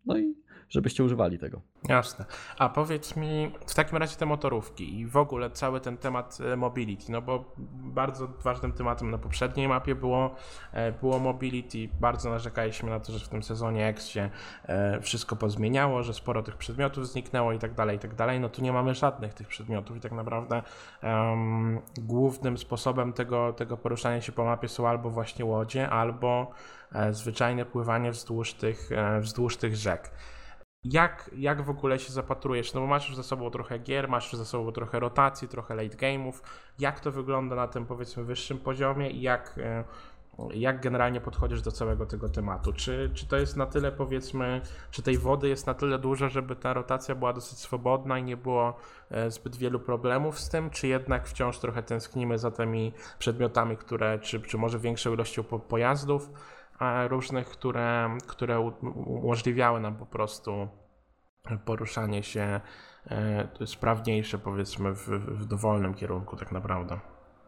no i żebyście używali tego. Jasne. A powiedz mi, w takim razie te motorówki i w ogóle cały ten temat e, mobility, no bo bardzo ważnym tematem na poprzedniej mapie było, e, było mobility. Bardzo narzekaliśmy na to, że w tym sezonie X się e, wszystko pozmieniało, że sporo tych przedmiotów zniknęło i tak dalej, i tak dalej. No tu nie mamy żadnych tych przedmiotów i tak naprawdę em, głównym sposobem tego, tego poruszania się po mapie są albo właśnie łodzie, albo zwyczajne pływanie wzdłuż tych, wzdłuż tych rzek. Jak, jak w ogóle się zapatrujesz? No bo masz już za sobą trochę gier, masz już za sobą trochę rotacji, trochę late game'ów. Jak to wygląda na tym powiedzmy wyższym poziomie i jak, e, jak generalnie podchodzisz do całego tego tematu? Czy, czy to jest na tyle powiedzmy, czy tej wody jest na tyle dużo, żeby ta rotacja była dosyć swobodna i nie było e, zbyt wielu problemów z tym, czy jednak wciąż trochę tęsknimy za tymi przedmiotami, które, czy, czy może większą ilością po, pojazdów różnych, które, które umożliwiały nam po prostu poruszanie się e, sprawniejsze powiedzmy w, w dowolnym kierunku tak naprawdę.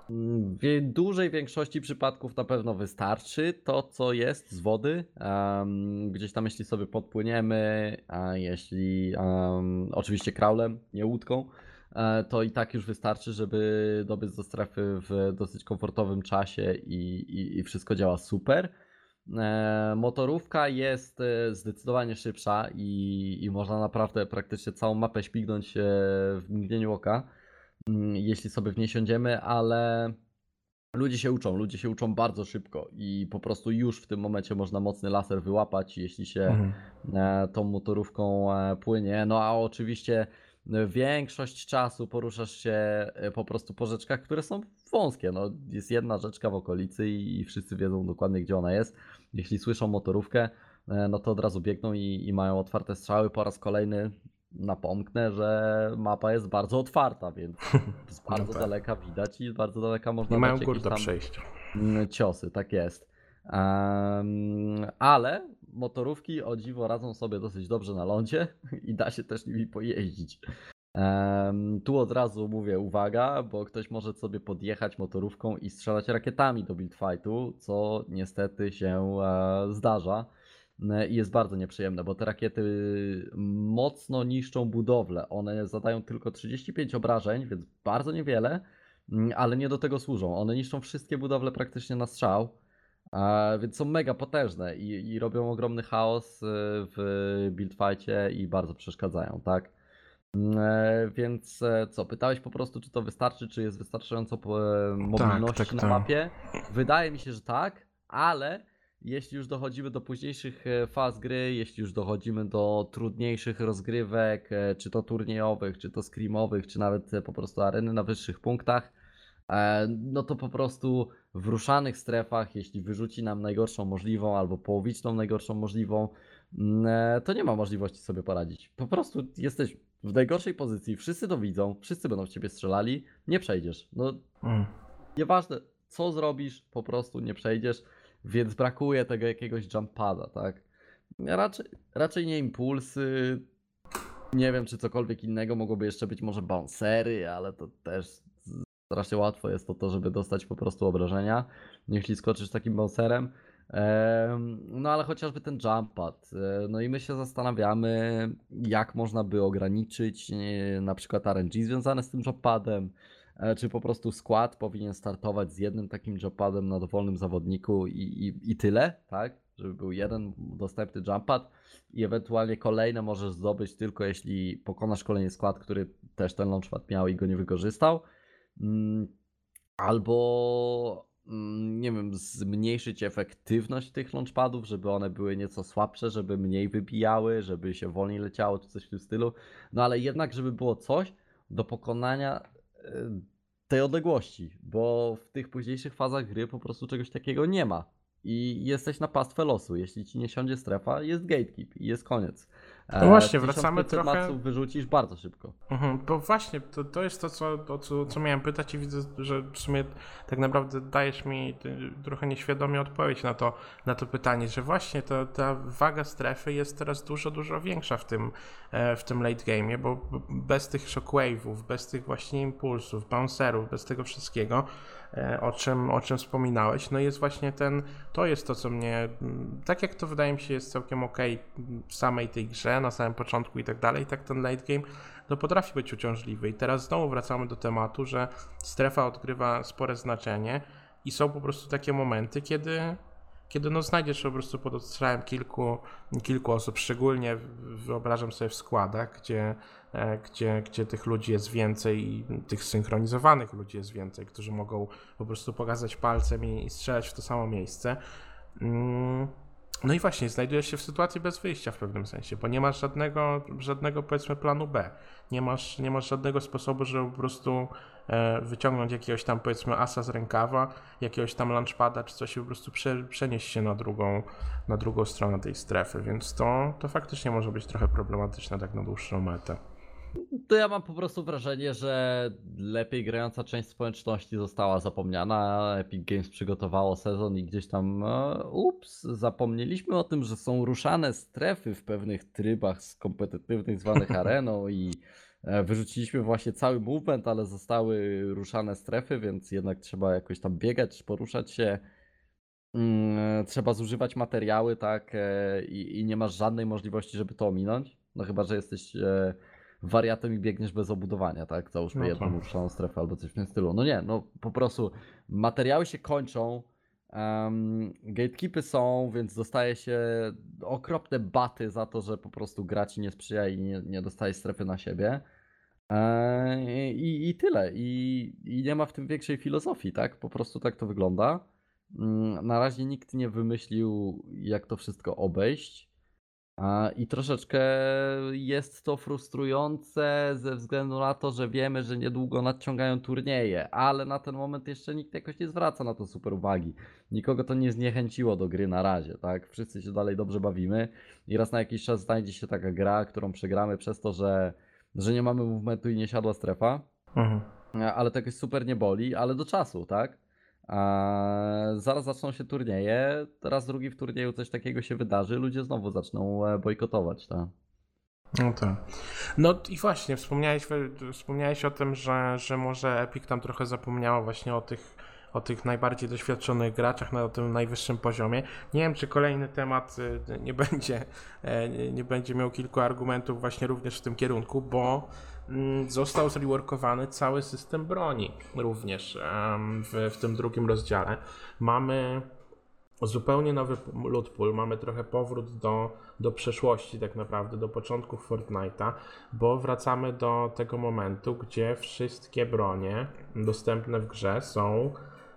W dużej większości przypadków na pewno wystarczy to, co jest z wody. Em, gdzieś tam, jeśli sobie podpłyniemy, a jeśli em, oczywiście kraulem, nie łódką, e, to i tak już wystarczy, żeby dobiec do strefy w dosyć komfortowym czasie i, i, i wszystko działa super. E, Motorówka jest e, zdecydowanie szybsza i, i można naprawdę praktycznie całą mapę śmignąć e, w mgnieniu oka, mm, jeśli sobie w niej siądziemy, ale ludzie się uczą, ludzie się uczą bardzo szybko i po prostu już w tym momencie można mocny laser wyłapać, jeśli się Mhm. tą motorówką płynie. No a oczywiście większość czasu poruszasz się e, po prostu po rzeczkach, które są wąskie. No, jest jedna rzeczka w okolicy i, wszyscy wiedzą dokładnie, gdzie ona jest. Jeśli słyszą motorówkę, e, no to od razu biegną i, i mają otwarte strzały. Po raz kolejny napomknę, że mapa jest bardzo otwarta, więc z bardzo daleka widać i z bardzo daleka można Nie mają gór do przejścia. Mm, ciosy, tak jest. Em, ale motorówki o dziwo radzą sobie dosyć dobrze na lądzie i da się też nimi pojeździć. Tu od razu mówię uwaga, bo ktoś może sobie podjechać motorówką i strzelać rakietami do build fightu, co niestety się e, zdarza. I jest bardzo nieprzyjemne, bo te rakiety mocno niszczą budowlę. One zadają tylko 35 obrażeń, więc bardzo niewiele, Mm, ale nie do tego służą. One niszczą wszystkie budowle praktycznie na strzał, więc są mega potężne i, i robią ogromny chaos e, w buildfightie i bardzo przeszkadzają, tak? Mm, e, Więc e, co, pytałeś po prostu, czy to wystarczy, czy jest wystarczająco e, mobilności tak, na tak. mapie? Wydaje mi się, że tak, ale jeśli już dochodzimy do późniejszych faz gry, jeśli już dochodzimy do trudniejszych rozgrywek, czy to turniejowych, czy to screamowych, czy nawet po prostu areny na wyższych punktach, no to po prostu w ruszanych strefach, jeśli wyrzuci nam najgorszą możliwą albo połowiczną najgorszą możliwą, mm, e, to nie ma możliwości sobie poradzić. Po prostu jesteś w najgorszej pozycji, wszyscy to widzą, wszyscy będą w ciebie strzelali, nie przejdziesz. No Mm. nieważne co zrobisz, po prostu nie przejdziesz, więc brakuje tego jakiegoś jump pada, tak? Raczej, raczej nie impulsy, nie wiem czy cokolwiek innego, mogłoby jeszcze być może bouncery, ale to też strasznie łatwo jest to, to żeby dostać po prostu obrażenia, jeśli skoczysz takim bouncerem. Em, No ale chociażby ten jump pad. E, No i my się zastanawiamy, jak można by ograniczyć e, na przykład RNG związane z tym jump padem, E, czy po prostu skład powinien startować z jednym takim jumpadem na dowolnym zawodniku i, i, i tyle, tak? Żeby był jeden dostępny jumpad i ewentualnie kolejne możesz zdobyć tylko jeśli pokonasz kolejny skład, który też ten launchpad miał i go nie wykorzystał. Mm, Albo mm, nie wiem, zmniejszyć efektywność tych launchpadów, żeby one były nieco słabsze, żeby mniej wybijały, żeby się wolniej leciało, czy coś w tym stylu. No ale jednak, żeby było coś do pokonania e, tej odległości, bo w tych późniejszych fazach gry po prostu czegoś takiego nie ma. I jesteś na pastwę losu. Jeśli ci nie siądzie strefa, jest gatekeep i jest koniec. No właśnie, 1500 wracamy trochę- maców wyrzucisz bardzo szybko. Mhm, bo właśnie, to, to jest to, co, o co, co miałem pytać i widzę, że w sumie tak naprawdę dajesz mi trochę nieświadomie odpowiedź na to, na to pytanie, że właśnie to, ta waga strefy jest teraz dużo, dużo większa w tym, e, w tym late game'ie, bo bez tych shockwave'ów, bez tych właśnie impulsów, bouncerów, bez tego wszystkiego, e, o czym, o czym wspominałeś, no jest właśnie ten, to jest to, co mnie, mm, tak jak to wydaje mi się jest całkiem okej w samej tej grze, na samym początku i tak dalej, tak ten late game no potrafi być uciążliwy. I teraz znowu wracamy do tematu, że strefa odgrywa spore znaczenie i są po prostu takie momenty, kiedy, kiedy no znajdziesz po prostu pod odstrzałem kilku, kilku osób, szczególnie wyobrażam sobie w składach, gdzie, e, gdzie, gdzie tych ludzi jest więcej i tych synchronizowanych ludzi jest więcej, którzy mogą po prostu pokazać palcem i, i strzelać w to samo miejsce. Mm, no i właśnie, znajdujesz się w sytuacji bez wyjścia w pewnym sensie, bo nie masz żadnego, żadnego powiedzmy planu B. Nie masz, nie masz żadnego sposobu, żeby po prostu wyciągnąć jakiegoś tam powiedzmy asa z rękawa, jakiegoś tam launchpada czy coś i po prostu prze, przenieść się na drugą, na drugą stronę tej strefy, więc to, to faktycznie może być trochę problematyczne tak na dłuższą metę. To ja mam po prostu wrażenie, że lepiej grająca część społeczności została zapomniana. Epic Games przygotowało sezon i gdzieś tam, e, ups, zapomnieliśmy o tym, że są ruszane strefy w pewnych trybach z kompetytywnych zwanych areną i e, wyrzuciliśmy właśnie cały movement, ale zostały ruszane strefy, więc jednak trzeba jakoś tam biegać, poruszać się. Mm, Trzeba zużywać materiały, tak, e, i, i nie masz żadnej możliwości, żeby to ominąć. No chyba, że jesteś e, wariatem i biegniesz bez obudowania, tak? Załóżmy No jedną tak. uprzątaną strefę albo coś w tym stylu. No nie, no po prostu materiały się kończą, um, gatekeepy są, więc dostaje się okropne baty za to, że po prostu gra ci nie sprzyja i nie, nie dostaje strefy na siebie. Eee, I, I tyle. I, I nie ma w tym większej filozofii, tak? Po prostu tak to wygląda. Mm, Na razie nikt nie wymyślił, jak to wszystko obejść. A, I troszeczkę jest to frustrujące ze względu na to, że wiemy, że niedługo nadciągają turnieje, ale na ten moment jeszcze nikt jakoś nie zwraca na to super uwagi. Nikogo to nie zniechęciło do gry na razie, tak? Wszyscy się dalej dobrze bawimy i raz na jakiś czas znajdzie się taka gra, którą przegramy przez to, że, że nie mamy movementu i nie siadła strefa. Mhm. Ale to jakoś super nie boli, ale do czasu, tak? A zaraz zaczną się turnieje, teraz drugi w turnieju coś takiego się wydarzy, ludzie znowu zaczną e, bojkotować, tak? No tak. No i właśnie, wspomniałeś, wspomniałeś o tym, że, że może Epic tam trochę zapomniało właśnie o tych, o tych najbardziej doświadczonych graczach na tym najwyższym poziomie. Nie wiem, czy kolejny temat y, nie będzie, e, nie- będzie miał kilku argumentów właśnie również w tym kierunku, bo został zreworkowany cały system broni również w, w tym drugim rozdziale. Mamy zupełnie nowy loot pool, mamy trochę powrót do, do przeszłości tak naprawdę, do początków Fortnite'a, bo wracamy do tego momentu, gdzie wszystkie bronie dostępne w grze są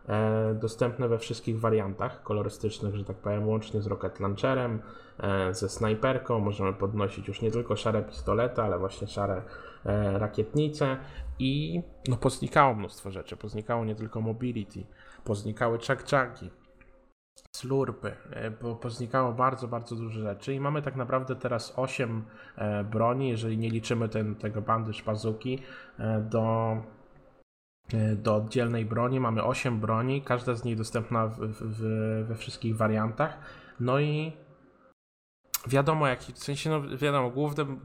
e, dostępne we wszystkich wariantach kolorystycznych, że tak powiem, łącznie z Rocket Launcherem, e, ze snajperką, możemy podnosić już nie tylko szare pistolety, ale właśnie szare rakietnice i no poznikało mnóstwo rzeczy, poznikało nie tylko mobility, poznikały czak-czaki, slurpy, e, poznikało bardzo, bardzo dużo rzeczy i mamy tak naprawdę teraz 8 e, broni, jeżeli nie liczymy ten, tego bandyż bazuki e, do, e, do oddzielnej broni. Mamy 8 broni, każda z nich dostępna w, w, we wszystkich wariantach. No i wiadomo, jaki, w sensie, no wiadomo, głównym,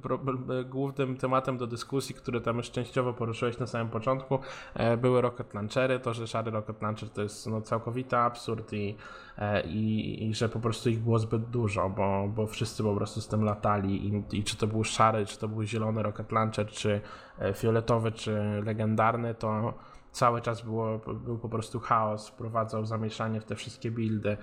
głównym tematem do dyskusji, który tam już częściowo poruszyłeś na samym początku, e, były rocket launchery, to, że szary rocket launcher to jest no, całkowity absurd i, e, i, i że po prostu ich było zbyt dużo, bo, bo wszyscy po prostu z tym latali i, i czy to był szary, czy to był zielony rocket launcher, czy e, fioletowy, czy legendarny, to cały czas było, był po prostu chaos, wprowadzał zamieszanie w te wszystkie buildy.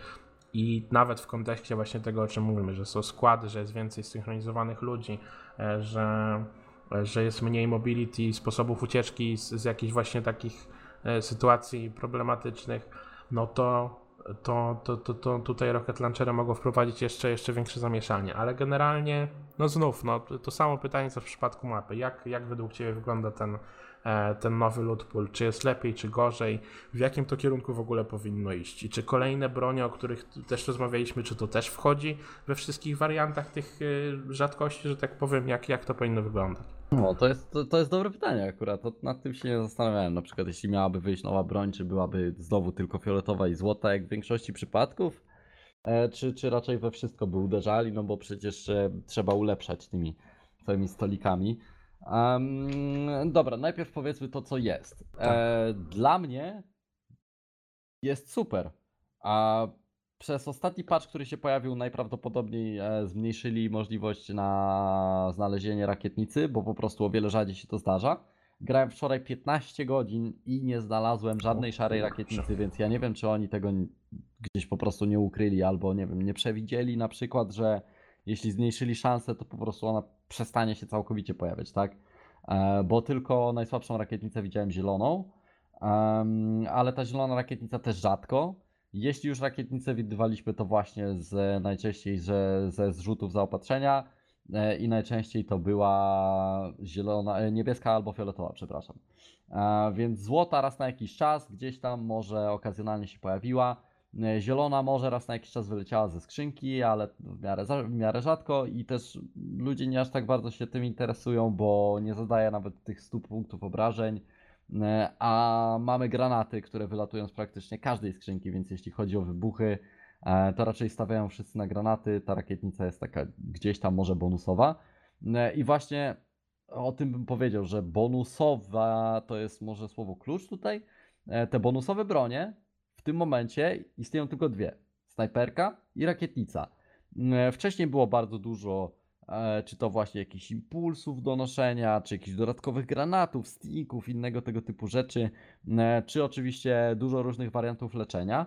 I nawet w kontekście właśnie tego, o czym mówimy, że są składy, że jest więcej synchronizowanych ludzi, e, że, e, że jest mniej mobility, sposobów ucieczki z, z jakichś właśnie takich e, sytuacji problematycznych, no to, to, to, to, to tutaj Rocket Launchery mogą wprowadzić jeszcze, jeszcze większe zamieszanie. Ale generalnie, no znów, no, to samo pytanie co w przypadku mapy. Jak, jak według Ciebie wygląda ten, ten nowy pool? Czy jest lepiej, czy gorzej? W jakim to kierunku w ogóle powinno iść? I czy kolejne bronie, o których też rozmawialiśmy, czy to też wchodzi we wszystkich wariantach tych e, rzadkości, że tak powiem? Jak, jak to powinno wyglądać? No, to jest, to, to jest dobre pytanie akurat, to nad tym się nie zastanawiałem, na przykład jeśli miałaby wyjść nowa broń, czy byłaby znowu tylko fioletowa i złota, jak w większości przypadków, e, czy, czy raczej we wszystko by uderzali, no bo przecież e, trzeba ulepszać tymi całymi stolikami. Em, dobra, najpierw powiedzmy to, co jest. E, dla mnie jest super. A przez ostatni patch, który się pojawił, najprawdopodobniej e, zmniejszyli możliwość na znalezienie rakietnicy, bo po prostu o wiele rzadziej się to zdarza. Grałem wczoraj 15 godzin i nie znalazłem żadnej szarej rakietnicy, więc ja nie wiem, czy oni tego gdzieś po prostu nie ukryli, albo nie wiem, nie przewidzieli na przykład, że jeśli zmniejszyli szansę, to po prostu ona przestanie się całkowicie pojawiać, tak? E, Bo tylko najsłabszą rakietnicę widziałem zieloną, ale ta zielona rakietnica też rzadko. Jeśli już rakietnicę widywaliśmy, to właśnie z, najczęściej że, ze zrzutów zaopatrzenia e, i najczęściej to była zielona, e, niebieska albo fioletowa, przepraszam. Więc złota raz na jakiś czas gdzieś tam może okazjonalnie się pojawiła. E, Zielona może raz na jakiś czas wyleciała ze skrzynki, ale w miarę, w miarę rzadko i też ludzie nie aż tak bardzo się tym interesują, bo nie zadaje nawet tych 100 punktów obrażeń. E, A mamy granaty, które wylatują z praktycznie każdej skrzynki, więc jeśli chodzi o wybuchy, e, to raczej stawiają wszyscy na granaty. Ta rakietnica jest taka gdzieś tam może bonusowa. I właśnie o tym bym powiedział, że bonusowa to jest może słowo klucz tutaj. Te bonusowe bronie tym momencie istnieją tylko dwie: snajperka i rakietnica. E, Wcześniej było bardzo dużo e, czy to właśnie jakichś impulsów do noszenia, czy jakichś dodatkowych granatów, sticków, innego tego typu rzeczy, e, czy oczywiście dużo różnych wariantów leczenia.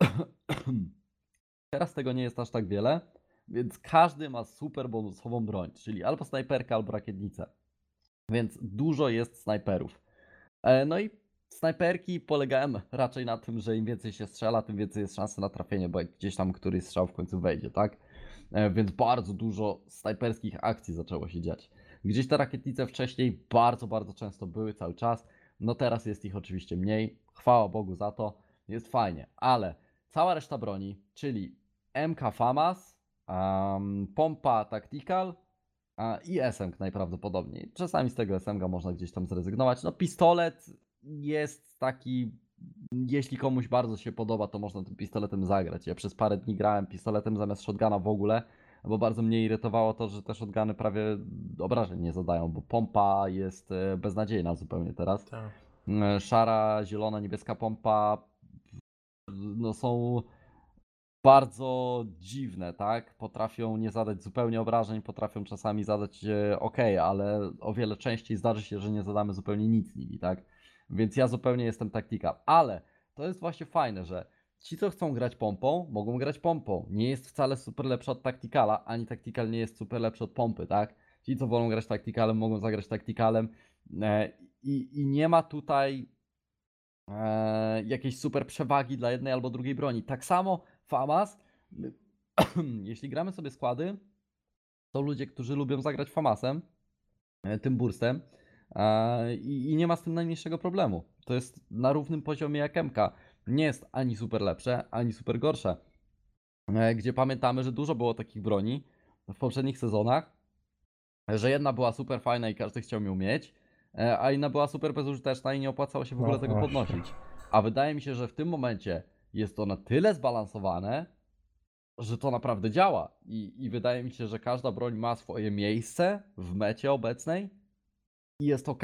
Teraz tego nie jest aż tak wiele, więc każdy ma super bonusową broń, czyli albo snajperkę, albo rakietnicę. Więc dużo jest snajperów. No i snajperki polegają raczej na tym, że im więcej się strzela, tym więcej jest szansy na trafienie, bo gdzieś tam któryś strzał w końcu wejdzie, tak? E, Więc bardzo dużo snajperskich akcji zaczęło się dziać. Gdzieś te rakietnice wcześniej bardzo, bardzo często były cały czas. No teraz jest ich oczywiście mniej. Chwała Bogu za to. Jest fajnie, ale cała reszta broni, czyli MK FAMAS, em, pompa Tactical a, i SMG najprawdopodobniej. Czasami z tego SMG można gdzieś tam zrezygnować. No pistolet jest taki, jeśli komuś bardzo się podoba, to można tym pistoletem zagrać. Ja przez parę dni grałem pistoletem zamiast shotguna w ogóle, bo bardzo mnie irytowało to, że te shotguny prawie obrażeń nie zadają, bo pompa jest e, beznadziejna zupełnie teraz. Tak. E, Szara, zielona, niebieska pompa no są bardzo dziwne, tak? Potrafią nie zadać zupełnie obrażeń, potrafią czasami zadać e, ok, ale o wiele częściej zdarzy się, że nie zadamy zupełnie nic nimi, tak? Więc ja zupełnie jestem taktika. Ale to jest właśnie fajne, że ci, co chcą grać pompą, mogą grać pompą. Nie jest wcale super lepszy od taktikala, ani taktikal nie jest super lepszy od pompy, tak? Ci, co wolą grać taktikalem, mogą zagrać taktikalem. E, I, I nie ma tutaj e, jakiejś super przewagi dla jednej albo drugiej broni. Tak samo FAMAS, jeśli gramy sobie składy, to ludzie, którzy lubią zagrać FAMASem, e, tym burstem, i, i nie ma z tym najmniejszego problemu. To jest na równym poziomie jak MK. Nie jest ani super lepsze, ani super gorsze. E, Gdzie pamiętamy, że dużo było takich broni w poprzednich sezonach, że jedna była super fajna i każdy chciał ją mieć, e, a inna była super bezużyteczna i nie opłacało się w No ogóle tego właśnie. podnosić. A wydaje mi się, że w tym momencie jest to na tyle zbalansowane, że to naprawdę działa. I, I wydaje mi się, że każda broń ma swoje miejsce w mecie obecnej i jest ok.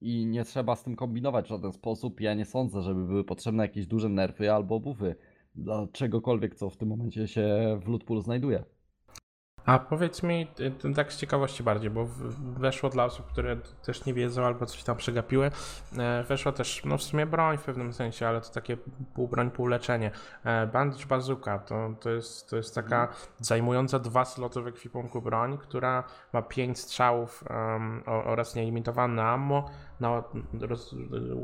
I nie trzeba z tym kombinować w żaden sposób. Ja nie sądzę, żeby były potrzebne jakieś duże nerfy albo buffy dla czegokolwiek, co w tym momencie się w Lootpool znajduje. A powiedz mi, tak z ciekawości bardziej, bo weszło dla osób, które też nie wiedzą albo coś tam przegapiły, e, weszła też, no w sumie broń w pewnym sensie, ale to takie pół broń, pół leczenie. E, Bandage Bazooka to, to, jest, to jest taka zajmująca dwa sloty w ekwipunku broń, która ma pięć strzałów o- oraz nielimitowane ammo. No, roz,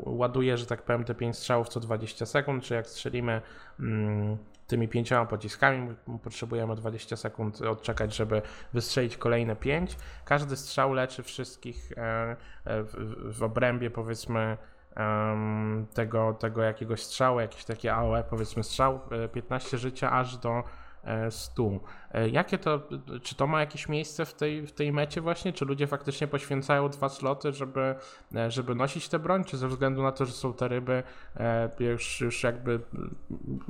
ładuje, że tak powiem, te pięć strzałów co 20 sekund, czy jak strzelimy mm, tymi pięcioma pociskami, potrzebujemy 20 sekund odczekać, żeby wystrzelić kolejne pięć. Każdy strzał leczy wszystkich e, e, w, obrębie powiedzmy tego, tego jakiegoś strzału, jakiś taki AOE powiedzmy strzał, e, 15 życia aż do e, 100. E, Jakie to, czy to ma jakieś miejsce w tej, w tej mecie właśnie? Czy ludzie faktycznie poświęcają dwa sloty, żeby, e, żeby nosić tę broń? Czy ze względu na to, że są te ryby, już, już jakby mm,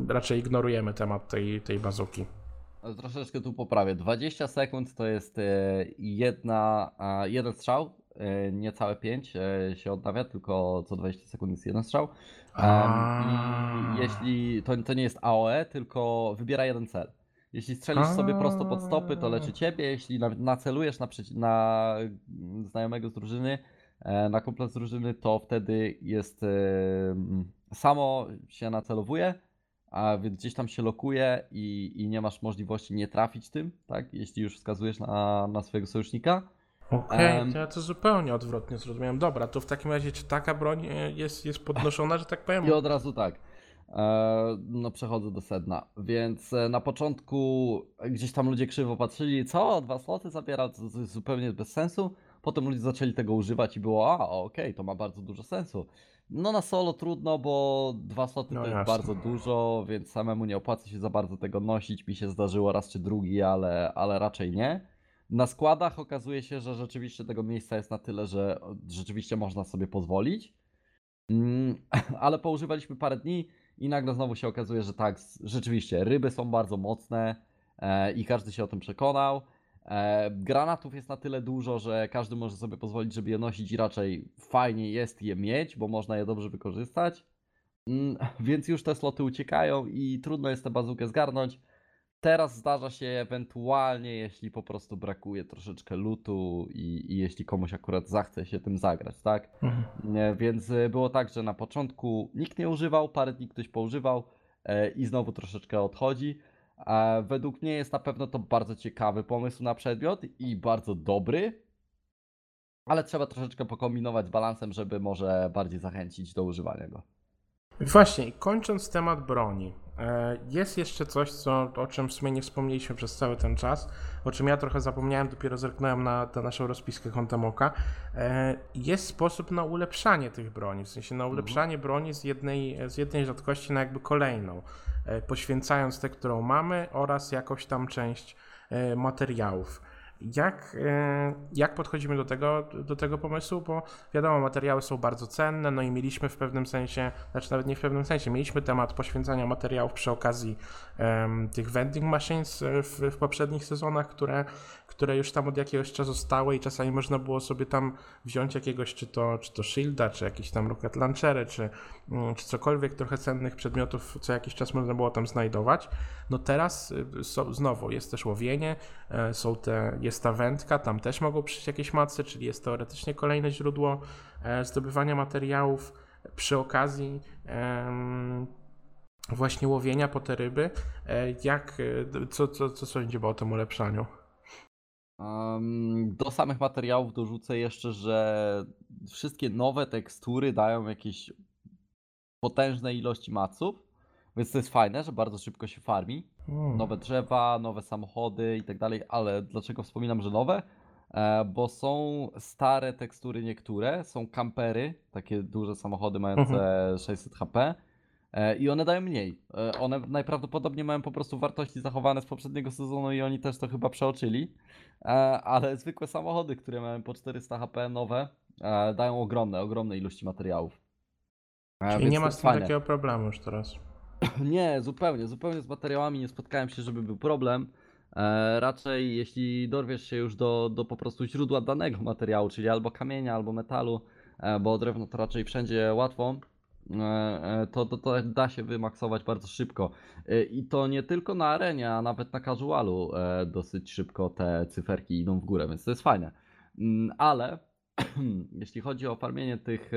raczej ignorujemy temat tej, tej bazuki? Troszeczkę tu poprawię. 20 sekund to jest jedna, jeden strzał, niecałe 5 e, się odnawia, tylko co 20 sekund jest jeden strzał. I jeśli to, to nie jest AOE, tylko wybiera jeden cel. Jeśli strzelisz sobie prosto pod stopy, to leczy ciebie. Jeśli nacelujesz na, przeci- na mm, znajomego z drużyny, e, na kumpla z drużyny, to wtedy jest e, mm, samo się nacelowuje, a więc gdzieś tam się lokuje i, i nie masz możliwości nie trafić tym, tak? Jeśli już wskazujesz na, na swojego sojusznika. Okej, Em. to ja to zupełnie odwrotnie zrozumiałem. Dobra, to w takim razie czy taka broń e, jest, jest podnoszona, że tak powiem? I od razu tak. E, no przechodzę do sedna. Więc e, na początku gdzieś tam ludzie krzywo patrzyli, co, dwa sloty zabiera, to, jest zupełnie bez sensu. Potem ludzie zaczęli tego używać i było, a okej, to ma bardzo dużo sensu. No na solo trudno, bo dwa sloty No to jest bardzo dużo, więc samemu nie opłaca się za bardzo tego nosić. Mi się zdarzyło raz czy drugi, ale, ale raczej nie. Na składach okazuje się, że rzeczywiście tego miejsca jest na tyle, że rzeczywiście można sobie pozwolić. Mm, ale poużywaliśmy parę dni i nagle znowu się okazuje, że tak, rzeczywiście, ryby są bardzo mocne e, i każdy się o tym przekonał. E, granatów jest na tyle dużo, że każdy może sobie pozwolić, żeby je nosić i raczej fajnie jest je mieć, bo można je dobrze wykorzystać. Mm, więc już te sloty uciekają i trudno jest tę bazukę zgarnąć. Teraz zdarza się ewentualnie, jeśli po prostu brakuje troszeczkę lutu i, i jeśli komuś akurat zachce się tym zagrać, tak? Mhm. Więc y, było tak, że na początku nikt nie używał, parę dni ktoś poużywał e, i znowu troszeczkę odchodzi. A według mnie jest na pewno to bardzo ciekawy pomysł na przedmiot i bardzo dobry, ale trzeba troszeczkę pokombinować z balansem, żeby może bardziej zachęcić do używania go. Właśnie, kończąc temat broni, e, jest jeszcze coś, co, o czym w sumie nie wspomnieliśmy przez cały ten czas, o czym ja trochę zapomniałem, dopiero zerknąłem na tę naszą rozpiskę kątem oka. E, Jest sposób na ulepszanie tych broni, w sensie na ulepszanie broni z jednej, z jednej rzadkości na jakby kolejną, e, poświęcając tę, którą mamy oraz jakąś tam część e, materiałów. Jak, e, jak podchodzimy do tego, do tego pomysłu? Bo wiadomo, materiały są bardzo cenne, no i mieliśmy w pewnym sensie, znaczy nawet nie w pewnym sensie, mieliśmy temat poświęcania materiałów przy okazji em, tych vending machines e, w, w poprzednich sezonach, które, które już tam od jakiegoś czasu stały i czasami można było sobie tam wziąć jakiegoś, czy to, czy to shielda, czy jakieś tam rocket launchery, czy, mm, czy cokolwiek trochę cennych przedmiotów, co jakiś czas można było tam znajdować. No teraz y, so, znowu jest też łowienie, e, są te, jest ta wędka, tam też mogą przyjść jakieś macy, czyli jest teoretycznie kolejne źródło e, zdobywania materiałów przy okazji właśnie łowienia po te ryby. E, Jak, e, co, co, co sądzicie o tym ulepszaniu? Do samych materiałów dorzucę jeszcze, że wszystkie nowe tekstury dają jakieś potężne ilości maców, więc to jest fajne, że bardzo szybko się farmi. Hmm. Nowe drzewa, nowe samochody i tak dalej, ale dlaczego wspominam, że nowe? E, bo są stare tekstury niektóre, są kampery, takie duże samochody mające 600 HP e, i one dają mniej. E, one najprawdopodobniej mają po prostu wartości zachowane z poprzedniego sezonu i oni też to chyba przeoczyli, ale zwykłe samochody, które mają po 400 HP nowe, dają ogromne, ogromne ilości materiałów. Czyli nie ma z tym fajne. takiego problemu już teraz. Nie, zupełnie, zupełnie z materiałami nie spotkałem się, żeby był problem. E, raczej jeśli dorwiesz się już do, do po prostu źródła danego materiału, czyli albo kamienia, albo metalu, e, bo drewno to raczej wszędzie łatwo, e, e, to, to, to da się wymaksować bardzo szybko. E, I to nie tylko na arenie, a nawet na casualu e, dosyć szybko te cyferki idą w górę, więc to jest fajne. Mm, Ale jeśli chodzi o farmienie tych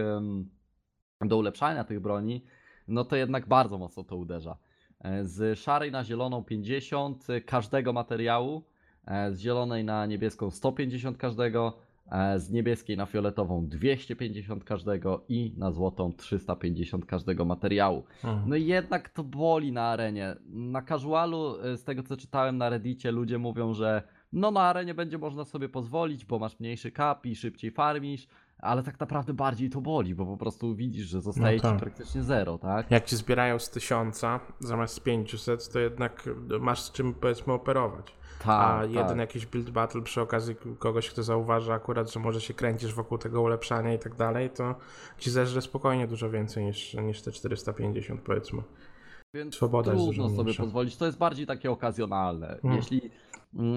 do ulepszania tych broni, no to jednak bardzo mocno to uderza. E, Z szarej na zieloną 50 każdego materiału, e, z zielonej na niebieską 150 każdego, e, z niebieskiej na fioletową 250 każdego i na złotą 350 każdego materiału. Mhm. No i jednak to boli na arenie. Na casualu, e, z tego co czytałem na reddicie, ludzie mówią, że no na arenie będzie można sobie pozwolić, bo masz mniejszy cap i szybciej farmisz, ale tak naprawdę bardziej to boli, bo po prostu widzisz, że zostaje tak. ci praktycznie zero, tak? Jak ci zbierają z tysiąca zamiast z 500, to jednak masz z czym powiedzmy operować. A Tak, jeden tak. jakiś build battle przy okazji kogoś, kto zauważy akurat, że może się kręcisz wokół tego ulepszania i tak dalej, to ci zeżre spokojnie dużo więcej niż, niż te 450 powiedzmy. Więc Swoboda trudno sobie mniejsza. pozwolić. To jest bardziej takie okazjonalne. Mhm. Jeśli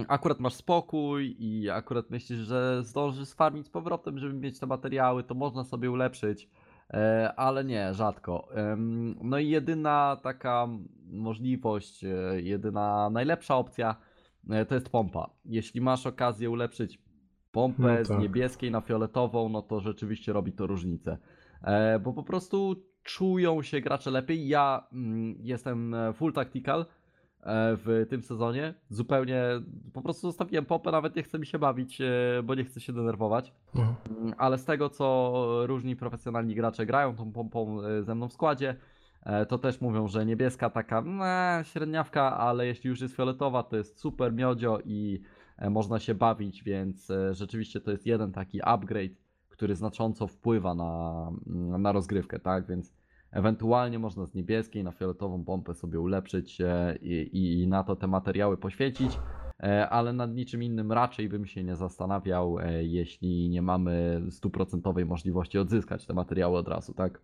akurat masz spokój i akurat myślisz, że zdążysz sfarmić z powrotem, żeby mieć te materiały, to można sobie ulepszyć, e, ale nie, rzadko. No i jedyna taka możliwość, e, jedyna najlepsza opcja e, to jest pompa. Jeśli masz okazję ulepszyć pompę No z tak. niebieskiej na fioletową, no to rzeczywiście robi to różnicę. Bo po prostu czują się gracze lepiej. Ja mm, jestem full tactical w tym sezonie. Zupełnie po prostu zostawiłem pompę, nawet nie chce mi się bawić, e, bo nie chcę się denerwować. Mhm. Ale z tego, co różni profesjonalni gracze grają tą pompą e, ze mną w składzie, e, to też mówią, że niebieska taka ne, średniawka, ale jeśli już jest fioletowa, to jest super miodzio i e, można się bawić, więc e, rzeczywiście to jest jeden taki upgrade, który znacząco wpływa na, na rozgrywkę, tak? Więc ewentualnie można z niebieskiej na fioletową pompę sobie ulepszyć e, i, i na to te materiały poświęcić. E, ale nad niczym innym raczej bym się nie zastanawiał, e, jeśli nie mamy stuprocentowej możliwości odzyskać te materiały od razu, tak?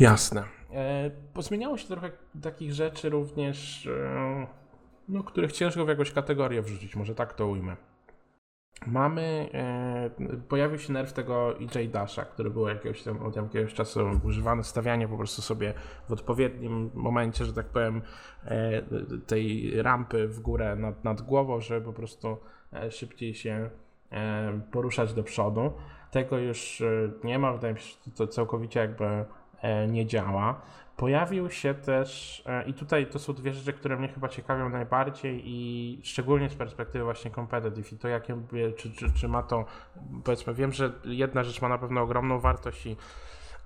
Jasne. E, pozmieniało się trochę takich rzeczy również, e, no, których ciężko w jakąś kategorię wrzucić, może tak to ujmę. Mamy, e, pojawił się nerw tego EJ Dasha, który był jakiegoś tam, od jakiegoś czasu używany, stawianie po prostu sobie w odpowiednim momencie, że tak powiem, e, tej rampy w górę nad, nad głową, żeby po prostu e, szybciej się poruszać do przodu. Tego już nie ma, wydaje mi się, że to całkowicie jakby nie działa. Pojawił się też, e, i tutaj to są dwie rzeczy, które mnie chyba ciekawią najbardziej i szczególnie z perspektywy właśnie competitive i to jakie, czy, czy, czy ma to, powiedzmy, wiem, że jedna rzecz ma na pewno ogromną wartość i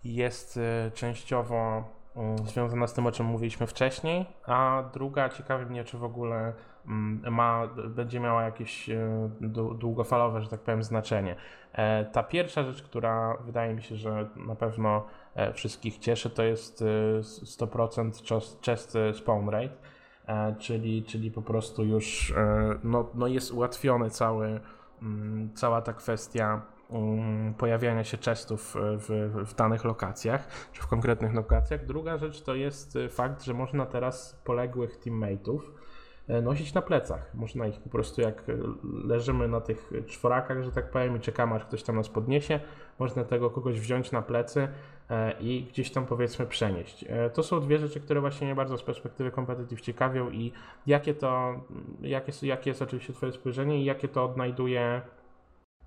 jest e, częściowo mm, związana z tym, o czym mówiliśmy wcześniej, a druga ciekawi mnie, czy w ogóle mm, ma, będzie miała jakieś e, dłu- długofalowe, że tak powiem, znaczenie. Ta pierwsza rzecz, która wydaje mi się, że na pewno wszystkich cieszy, to jest e, 100% czas- chest spawn rate, e, czyli, czyli po prostu już e, no, no jest ułatwiony cały, mm, cała ta kwestia mm, pojawiania się chestów w, w danych lokacjach, czy w konkretnych lokacjach. Druga rzecz to jest e, fakt, że można teraz poległych teammateów e, nosić na plecach. Można ich po prostu jak e, leżymy na tych czworakach, że tak powiem, i czekamy aż ktoś tam nas podniesie, można tego kogoś wziąć na plecy e, i gdzieś tam powiedzmy przenieść. E, To są dwie rzeczy, które właśnie mnie bardzo z perspektywy competitive ciekawią i jakie to, jakie, jakie jest oczywiście twoje spojrzenie i jakie to odnajduje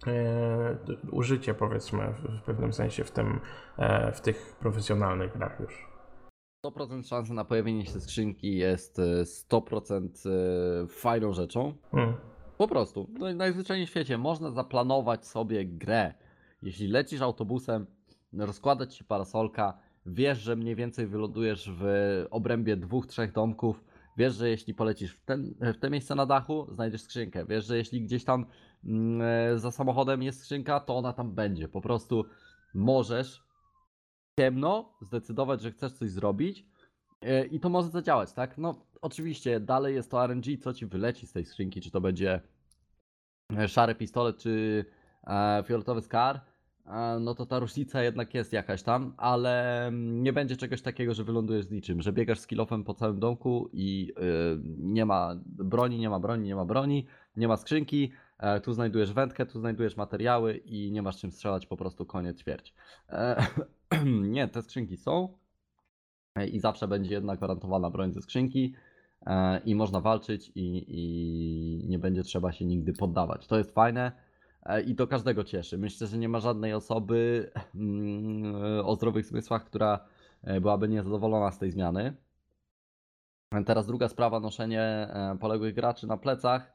e, użycie powiedzmy w, pewnym sensie w tym, w tych profesjonalnych grach już. 100% szansy na pojawienie się skrzynki jest e, 100% e, fajną rzeczą. Mm. Po prostu, no, najzwyczajniej w świecie można zaplanować sobie grę. Jeśli lecisz autobusem, rozkładać ci parasolka, wiesz, że mniej więcej wylądujesz w obrębie dwóch, trzech domków, wiesz, że jeśli polecisz w, ten, w te miejsce na dachu, znajdziesz skrzynkę, wiesz, że jeśli gdzieś tam mm, e, za samochodem jest skrzynka, to ona tam będzie. Po prostu możesz ciemno zdecydować, że chcesz coś zrobić e, i to może zadziałać, tak? No, oczywiście dalej jest to RNG, co ci wyleci z tej skrzynki, czy to będzie e, szary pistolet, czy e, fioletowy skar, no to ta różnica jednak jest jakaś tam, ale mm, nie będzie czegoś takiego, że wylądujesz z niczym, że biegasz z kilofem po całym domku i e, nie ma broni, nie ma broni, nie ma broni, nie ma skrzynki, e, tu znajdujesz wędkę, tu znajdujesz materiały i nie masz czym strzelać, po prostu koniec ćwierć. E, nie, te skrzynki są e, i zawsze będzie jedna gwarantowana broń ze skrzynki i można walczyć i, i nie będzie trzeba się nigdy poddawać. To jest fajne i to każdego cieszy. Myślę, że nie ma żadnej osoby mm, o zdrowych zmysłach, która e, byłaby niezadowolona z tej zmiany. E, Teraz druga sprawa, noszenie e, poległych graczy na plecach.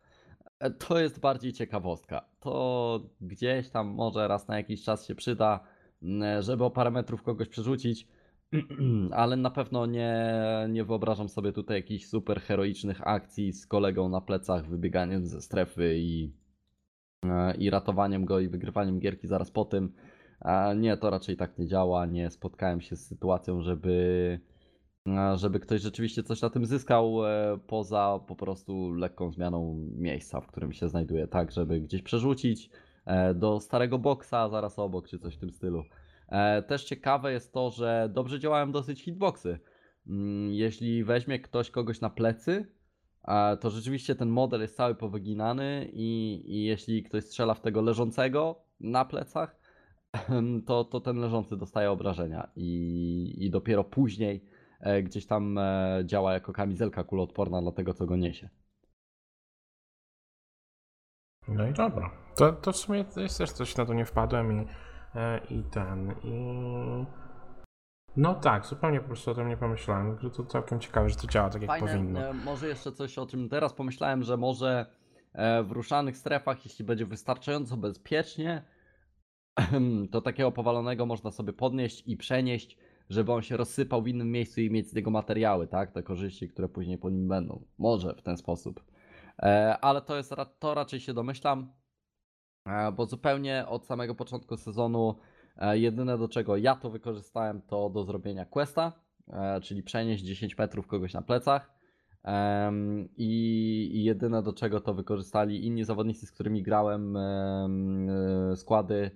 E, To jest bardziej ciekawostka. To gdzieś tam może raz na jakiś czas się przyda, mm, żeby o parę metrów kogoś przerzucić, ale na pewno nie, nie wyobrażam sobie tutaj jakichś super heroicznych akcji z kolegą na plecach, wybieganiem ze strefy i, e, i ratowaniem go i wygrywaniem gierki zaraz po tym. Nie, to raczej tak nie działa. Nie spotkałem się z sytuacją, żeby, e, żeby ktoś rzeczywiście coś na tym zyskał, e, poza po prostu lekką zmianą miejsca, w którym się znajduje, tak, żeby gdzieś przerzucić e, do starego boksa zaraz obok, czy coś w tym stylu. E, Też ciekawe jest to, że dobrze działają dosyć hitboxy. Mm, Jeśli weźmie ktoś kogoś na plecy, e, to rzeczywiście ten model jest cały powyginany i, i jeśli ktoś strzela w tego leżącego na plecach, to, to ten leżący dostaje obrażenia i, i dopiero później e, gdzieś tam e, działa jako kamizelka kuloodporna dla tego, co go niesie. No i dobra. To, to w sumie jest też coś, na to nie wpadłem i, e, i ten, i... No tak, zupełnie po prostu o tym nie pomyślałem, że to całkiem ciekawe, że to działa tak jak powinno. e, może jeszcze coś o czym teraz pomyślałem, że może e, w ruszanych strefach, jeśli będzie wystarczająco bezpiecznie, to takiego powalonego można sobie podnieść i przenieść, żeby on się rozsypał w innym miejscu i mieć z niego materiały, tak? Te korzyści, które później po nim będą. Może w ten sposób. E, ale to jest to raczej się domyślam, bo zupełnie od samego początku sezonu jedyne do czego ja to wykorzystałem to do zrobienia questa, e, czyli przenieść 10 metrów kogoś na plecach. I, jedyne do czego to wykorzystali inni zawodnicy, z którymi grałem em, e, składy,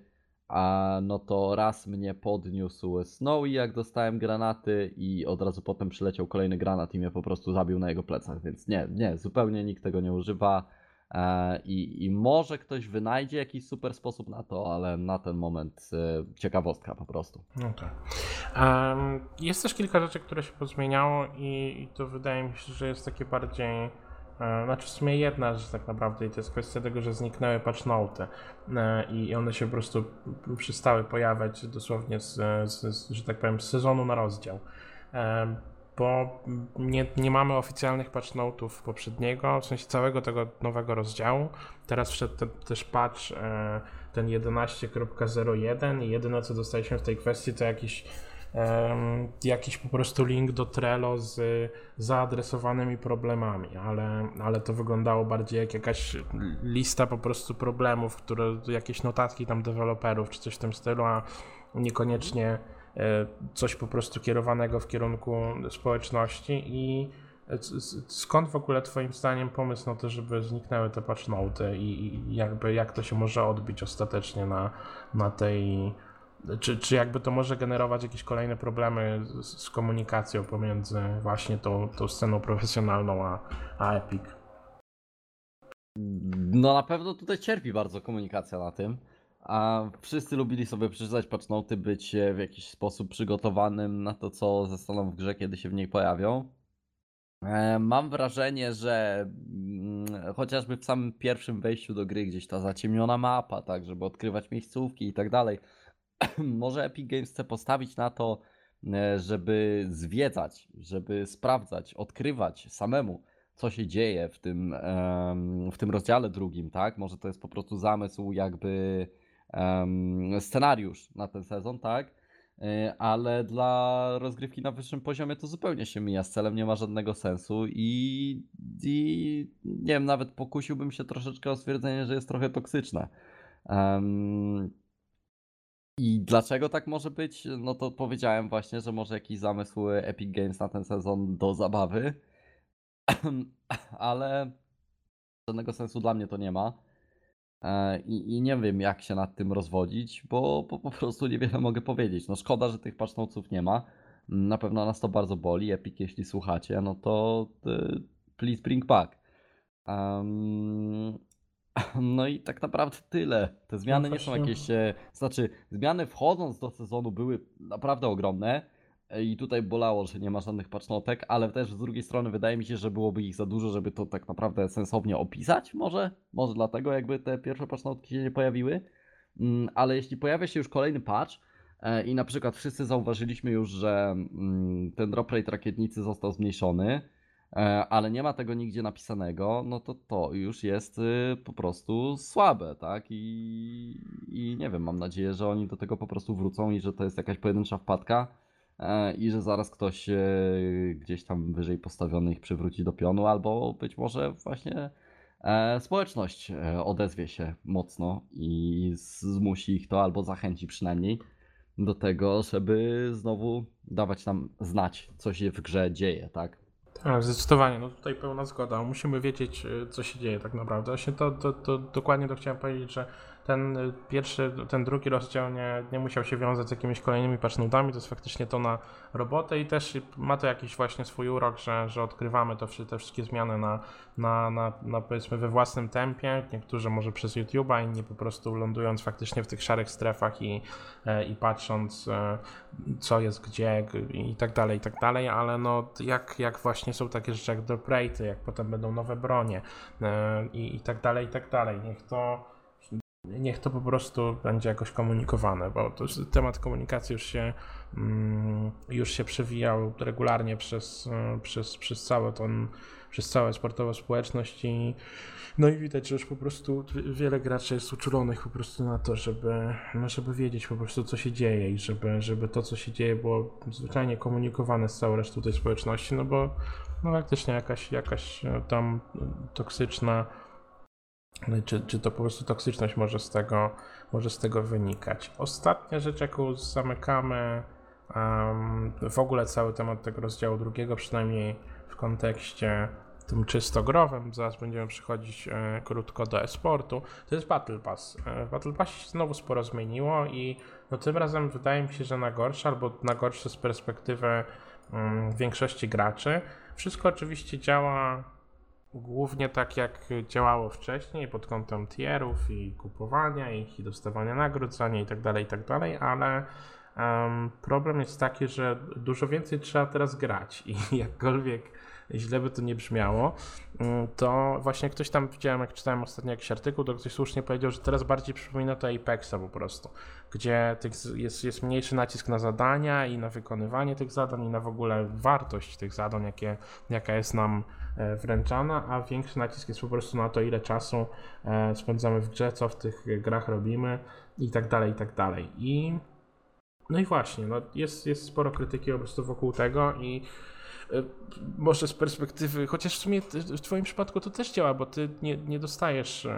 a no to raz mnie podniósł Snowy, jak dostałem granaty, i od razu potem przyleciał kolejny granat i mnie po prostu zabił na jego plecach. Więc nie, nie, zupełnie nikt tego nie używa. E, I, I może ktoś wynajdzie jakiś super sposób na to, ale na ten moment e, ciekawostka po prostu. Tak. Um, jest też kilka rzeczy, które się pozmieniało i, i to wydaje mi się, że jest takie bardziej e, znaczy w sumie jedna rzecz tak naprawdę i to jest kwestia tego, że zniknęły patch i one się po prostu przestały pojawiać dosłownie z, z, z że tak powiem z sezonu na rozdział bo nie, nie mamy oficjalnych patch note'ów poprzedniego, w sensie całego tego nowego rozdziału. Teraz wszedł ten, też patch e, ten 11.01 i jedyne co dostaliśmy w tej kwestii to jakiś jakiś po prostu link do Trello z zaadresowanymi problemami, ale, ale to wyglądało bardziej jak jakaś lista po prostu problemów, które jakieś notatki tam deweloperów czy coś w tym stylu, a niekoniecznie coś po prostu kierowanego w kierunku społeczności i skąd w ogóle twoim zdaniem pomysł na to, żeby zniknęły te patch note i jakby jak to się może odbić ostatecznie na, na tej czy, czy jakby to może generować jakieś kolejne problemy z, z komunikacją pomiędzy właśnie tą, tą sceną profesjonalną a, a Epic? No na pewno tutaj cierpi bardzo komunikacja na tym. A wszyscy lubili sobie przeczytać patchnoty, być w jakiś sposób przygotowanym na to, co zostaną w grze, kiedy się w niej pojawią. E, mam wrażenie, że mm, chociażby w samym pierwszym wejściu do gry gdzieś ta zaciemniona mapa, tak, żeby odkrywać miejscówki i tak dalej, może Epic Games chce postawić na to, e, żeby zwiedzać, żeby sprawdzać, odkrywać samemu, co się dzieje w tym, w tym rozdziale drugim, tak? Może to jest po prostu zamysł jakby scenariusz na ten sezon, tak? E, ale dla rozgrywki na wyższym poziomie to zupełnie się mija z celem, nie ma żadnego sensu i, i nie wiem, nawet pokusiłbym się troszeczkę o stwierdzenie, że jest trochę toksyczne. Um, I dlaczego tak może być? No to powiedziałem właśnie, że może jakiś zamysł Epic Games na ten sezon do zabawy, ale żadnego sensu dla mnie to nie ma. E, I, I nie wiem, jak się nad tym rozwodzić, bo, bo po prostu niewiele mogę powiedzieć. No szkoda, że tych patchnotesów nie ma. Na pewno nas to bardzo boli. Epic, jeśli słuchacie, no to y, please bring back. Um, no i tak naprawdę tyle. Te zmiany nie są jakieś. E, znaczy, zmiany wchodząc do sezonu były naprawdę ogromne. I tutaj bolało, że nie ma żadnych patchnotek, ale też z drugiej strony wydaje mi się, że byłoby ich za dużo, żeby to tak naprawdę sensownie opisać. Może, może dlatego jakby te pierwsze patchnotki się nie pojawiły. Mm, ale jeśli pojawia się już kolejny patch e, i na przykład wszyscy zauważyliśmy już, że mm, ten drop rate rakietnicy został zmniejszony, e, ale nie ma tego nigdzie napisanego, no to to już jest y, po prostu słabe, tak? I, I nie wiem, mam nadzieję, że oni do tego po prostu wrócą i że to jest jakaś pojedyncza wpadka i że zaraz ktoś e, gdzieś tam wyżej postawiony ich przywróci do pionu, albo być może właśnie e, społeczność odezwie się mocno i zmusi ich to, albo zachęci przynajmniej do tego, żeby znowu dawać nam znać, co się w grze dzieje, tak? Tak, zdecydowanie. No tutaj pełna zgoda. Musimy wiedzieć, co się dzieje tak naprawdę. Właśnie to, to, to dokładnie to chciałem powiedzieć, że ten pierwszy, ten drugi rozdział nie, nie musiał się wiązać z jakimiś kolejnymi patchnotami, to jest faktycznie to na robotę i też ma to jakiś właśnie swój urok, że, że odkrywamy to, te wszystkie zmiany na, na, na, na powiedzmy we własnym tempie, niektórzy może przez YouTube'a, inni po prostu lądując faktycznie w tych szarych strefach i, e, i patrząc e, co jest gdzie i tak dalej, i tak dalej, ale no jak, jak właśnie są takie rzeczy jak drop rate, jak potem będą nowe bronie e, i, i tak dalej, i tak dalej, niech to niech to po prostu będzie jakoś komunikowane, bo to temat komunikacji już się, mm, już się przewijał regularnie przez, przez, przez całe ten, przez całą sportową społeczność i no i widać, że już po prostu wiele graczy jest uczulonych po prostu na to, żeby, no żeby wiedzieć po prostu co się dzieje i żeby, żeby to co się dzieje było zwyczajnie komunikowane z całą resztą tej społeczności, no bo no faktycznie jakaś, jakaś tam toksyczna czy, czy to po prostu toksyczność może z tego, może z tego wynikać. Ostatnia rzecz, jaką zamykamy, um, w ogóle cały temat tego rozdziału drugiego, przynajmniej w kontekście tym czysto growym, zaraz będziemy przechodzić e, krótko do e-sportu, to jest Battle Pass. E, Battle Passie się znowu sporo zmieniło i no, tym razem wydaje mi się, że na gorsze albo na gorsze z perspektywy um, większości graczy. Wszystko oczywiście działa głównie tak jak działało wcześniej pod kątem tierów i kupowania ich i dostawania nagród za nie i tak tak dalej, ale um, problem jest taki, że dużo więcej trzeba teraz grać. I jakkolwiek źle by to nie brzmiało, mm, to właśnie ktoś tam, widziałem jak czytałem ostatnio jakiś artykuł, to ktoś słusznie powiedział, że teraz bardziej przypomina to Apexa po prostu, gdzie jest, jest mniejszy nacisk na zadania i na wykonywanie tych zadań i na w ogóle wartość tych zadań, jakie, jaka jest nam wręczana, a większy nacisk jest po prostu na to, ile czasu e, spędzamy w grze, co w tych grach robimy i tak dalej, i tak dalej. I no i właśnie, no jest, jest sporo krytyki po prostu wokół tego i E, może z perspektywy, chociaż w sumie w Twoim przypadku to też działa, bo Ty nie, nie dostajesz.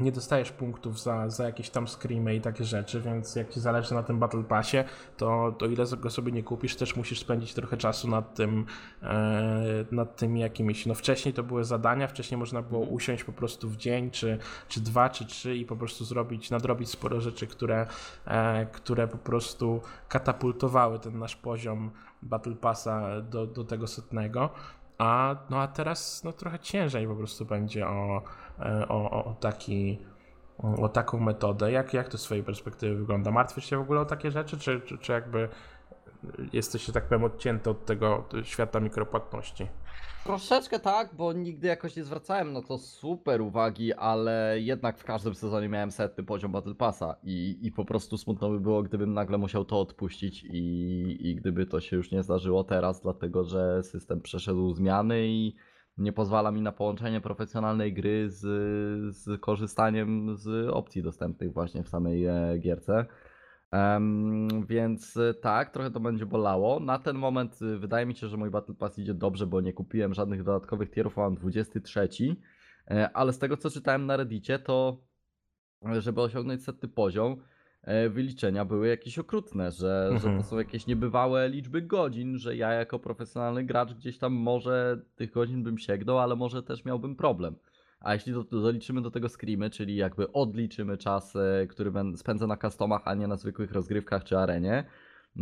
Nie dostajesz punktów za, za jakieś tam screamy i takie rzeczy, więc jak ci zależy na tym Battle Passie, to, to ile go sobie nie kupisz, też musisz spędzić trochę czasu nad tym, e, nad tymi jakimiś, no wcześniej to były zadania, wcześniej można było usiąść po prostu w dzień, czy, czy dwa, czy trzy i po prostu zrobić, nadrobić sporo rzeczy, które, e, które po prostu katapultowały ten nasz poziom Battle Passa do, do tego setnego. A, no a teraz no, trochę ciężej po prostu będzie o, o, o, taki, o taką metodę. Jak, jak to z swojej perspektywy wygląda? Martwisz się w ogóle o takie rzeczy, czy, czy, czy jakby jesteś, tak powiem, odcięty od tego świata mikropłatności? Troszeczkę tak, bo nigdy jakoś nie zwracałem na to super uwagi, ale jednak w każdym sezonie miałem setny poziom Battle Passa i, i po prostu smutno by było, gdybym nagle musiał to odpuścić i, i gdyby to się już nie zdarzyło teraz, dlatego że system przeszedł zmiany i nie pozwala mi na połączenie profesjonalnej gry z, z korzystaniem z opcji dostępnych właśnie w samej e, gierce. Um, więc y, tak, trochę to będzie bolało. Na ten moment y, wydaje mi się, że mój Battle Pass idzie dobrze, bo nie kupiłem żadnych dodatkowych tierów, mam 23. E, ale z tego co czytałem na Reddicie, to e, żeby osiągnąć setny poziom, e, wyliczenia były jakieś okrutne, że, mhm. że to mhm. są jakieś niebywałe liczby godzin, że ja jako profesjonalny gracz gdzieś tam może tych godzin bym sięgnął, ale może też miałbym problem. A jeśli do, doliczymy do tego screamy, czyli jakby odliczymy czas, e, który spędzę na customach, a nie na zwykłych rozgrywkach czy arenie,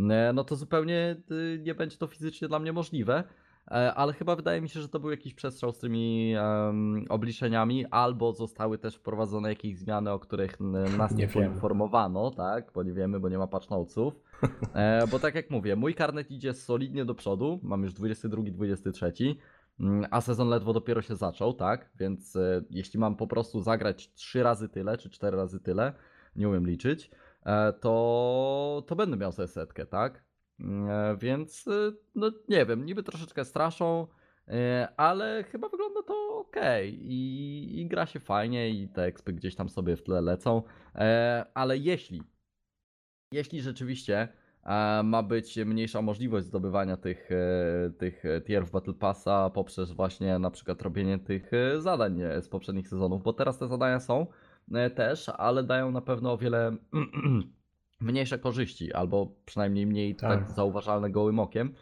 e, no to zupełnie nie będzie to fizycznie dla mnie możliwe. E, ale chyba wydaje mi się, że to był jakiś przestrzał z tymi um, obliczeniami, albo zostały też wprowadzone jakieś zmiany, o których nas nie, nie poinformowano, tak? Bo nie wiemy, bo nie ma patch notesów. E, bo tak jak mówię, mój karnet idzie solidnie do przodu, mam już 22, 23. Mm, a sezon ledwo dopiero się zaczął, tak? Więc e, jeśli mam po prostu zagrać 3 razy tyle, czy 4 razy tyle, nie umiem liczyć, e, to, to będę miał sobie setkę, tak? E, więc no nie wiem, niby troszeczkę straszą, ale chyba wygląda to ok I, i gra się fajnie i te expy gdzieś tam sobie w tle lecą, ale jeśli jeśli rzeczywiście ma być mniejsza możliwość zdobywania tych, e, tych tierów Battle Passa poprzez właśnie na przykład robienie tych e, zadań e, z poprzednich sezonów, bo teraz te zadania są też, ale dają na pewno o wiele mniejsze korzyści, albo przynajmniej mniej tak. tak zauważalne gołym okiem,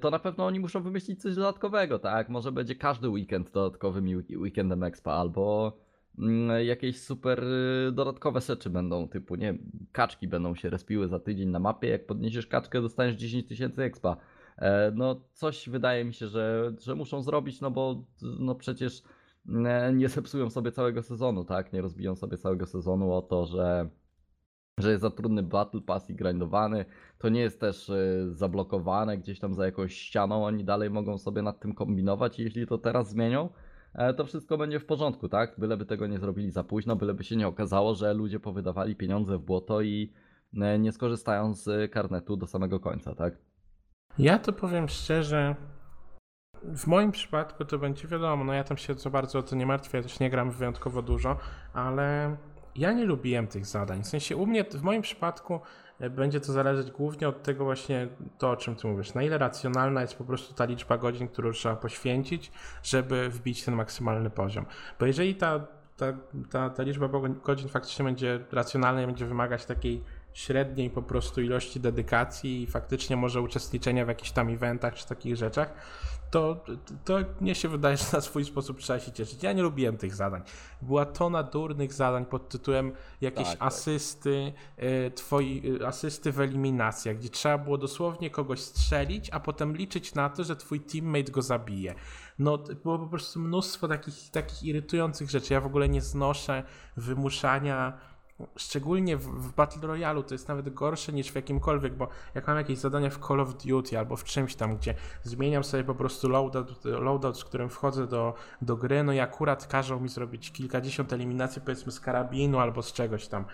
to na pewno oni muszą wymyślić coś dodatkowego, tak? Może będzie każdy weekend dodatkowym weekendem expa, albo Mm, jakieś super y, dodatkowe rzeczy będą, typu nie kaczki będą się respiły za tydzień na mapie, jak podniesiesz kaczkę dostaniesz 10 tysięcy expa. E, no coś wydaje mi się, że, że muszą zrobić, no bo no przecież mm, nie zepsują sobie całego sezonu, tak? Nie rozbiją sobie całego sezonu o to, że że jest za trudny battle pass i grindowany, to nie jest też y, zablokowane gdzieś tam za jakąś ścianą, oni dalej mogą sobie nad tym kombinować i jeśli to teraz zmienią, E, to wszystko będzie w porządku, tak? Byleby tego nie zrobili za późno, byleby się nie okazało, że ludzie powydawali pieniądze w błoto i e, nie skorzystają z karnetu do samego końca, tak? Ja to powiem szczerze, w moim przypadku to będzie wiadomo, no ja tam się za bardzo o to nie martwię, ja też nie gram wyjątkowo dużo, ale ja nie lubiłem tych zadań. W sensie u mnie, w moim przypadku E, będzie to zależeć głównie od tego właśnie to, o czym ty mówisz. Na ile racjonalna jest po prostu ta liczba godzin, którą trzeba poświęcić, żeby wbić ten maksymalny poziom. Bo jeżeli ta, ta, ta, ta liczba godzin faktycznie będzie racjonalna i będzie wymagać takiej średniej po prostu ilości dedykacji i faktycznie może uczestniczenia w jakichś tam eventach czy takich rzeczach, to, to mnie się wydaje, że na swój sposób trzeba się cieszyć. Ja nie lubiłem tych zadań. Była tona durnych zadań pod tytułem jakieś Tak, tak. asysty, y, twoi, y, asysty w eliminacjach, gdzie trzeba było dosłownie kogoś strzelić, a potem liczyć na to, że twój teammate go zabije. No, było po prostu mnóstwo takich, takich irytujących rzeczy. Ja w ogóle nie znoszę wymuszania Szczególnie w, w Battle Royale to jest nawet gorsze niż w jakimkolwiek, bo jak mam jakieś zadania w Call of Duty albo w czymś tam, gdzie zmieniam sobie po prostu loadout, loadout z którym wchodzę do, do gry, no i akurat każą mi zrobić kilkadziesiąt eliminacji powiedzmy z karabinu albo z czegoś tam.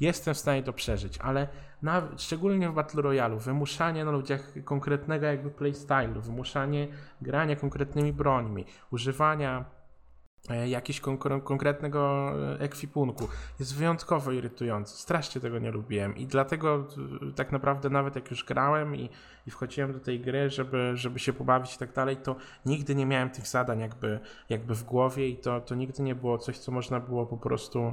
Jestem w stanie to przeżyć, ale nawet, szczególnie w Battle Royale, wymuszanie na ludziach konkretnego jakby playstylu, wymuszanie grania konkretnymi brońmi, używania jakiegoś konkre- konkretnego e, ekwipunku jest wyjątkowo irytujący. Strasznie tego nie lubiłem i dlatego y, tak naprawdę nawet jak już grałem i, i wchodziłem do tej gry, żeby, żeby się pobawić i tak dalej, to nigdy nie miałem tych zadań jakby, jakby w głowie i to, to nigdy nie było coś, co można było po prostu e,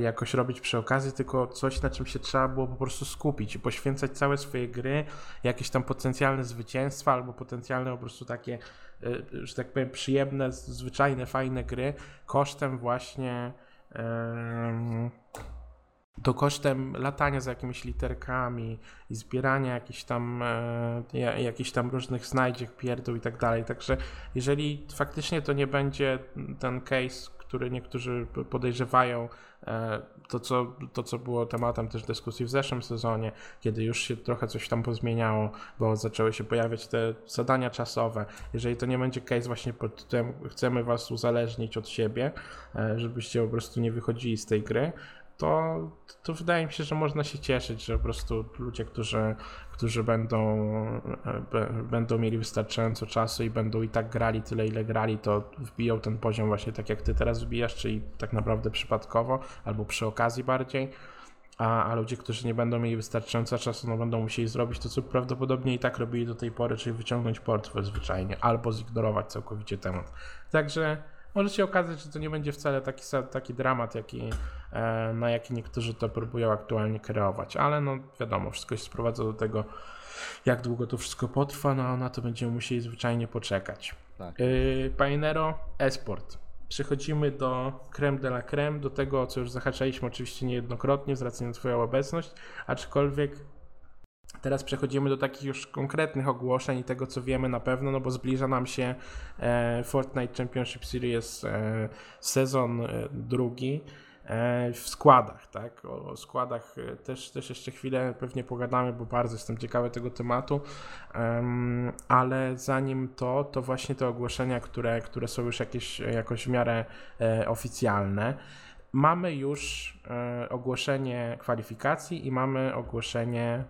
jakoś robić przy okazji, tylko coś, na czym się trzeba było po prostu skupić i poświęcać całe swoje gry, jakieś tam potencjalne zwycięstwa albo potencjalne po prostu takie, e, że tak powiem, przyjemne, zwyczajne, fajne gry kosztem właśnie to kosztem latania za jakimiś literkami i zbierania jakichś tam, e, ja- jakichś tam różnych znajdziek, pierdół i tak dalej. Także jeżeli faktycznie to nie będzie ten case, który niektórzy podejrzewają, e, to co, to co było tematem też dyskusji w zeszłym sezonie, kiedy już się trochę coś tam pozmieniało, bo zaczęły się pojawiać te zadania czasowe. Jeżeli to nie będzie case właśnie pod tytułem chcemy was uzależnić od siebie, e, żebyście po prostu nie wychodzili z tej gry, to, to wydaje mi się, że można się cieszyć, że po prostu ludzie, którzy, którzy będą, e, będą mieli wystarczająco czasu i będą i tak grali tyle, ile grali, to wbiją ten poziom właśnie tak jak ty teraz wbijasz, czyli tak naprawdę przypadkowo albo przy okazji bardziej. A, a ludzie, którzy nie będą mieli wystarczająco czasu, no będą musieli zrobić to, co prawdopodobnie i tak robili do tej pory, czyli wyciągnąć portfel zwyczajnie, albo zignorować całkowicie temat. Także może się okazać, że to nie będzie wcale taki, taki dramat, jaki, e, na jaki niektórzy to próbują aktualnie kreować, ale no wiadomo, wszystko się sprowadza do tego, jak długo to wszystko potrwa, no na to będziemy musieli zwyczajnie poczekać. Tak. Yy, Painero, esport. Przechodzimy do creme de la creme, do tego, o co już zahaczaliśmy oczywiście niejednokrotnie z racji na Twoją obecność, aczkolwiek teraz przechodzimy do takich już konkretnych ogłoszeń i tego, co wiemy na pewno, no bo zbliża nam się e, Fortnite Championship Series e, sezon e, drugi w składach, tak? O, składach też, też jeszcze chwilę pewnie pogadamy, bo bardzo jestem ciekawy tego tematu. Em, ale zanim to, to właśnie te ogłoszenia, które, które są już jakieś, jakoś w miarę e, oficjalne. Mamy już e, ogłoszenie kwalifikacji i mamy ogłoszenie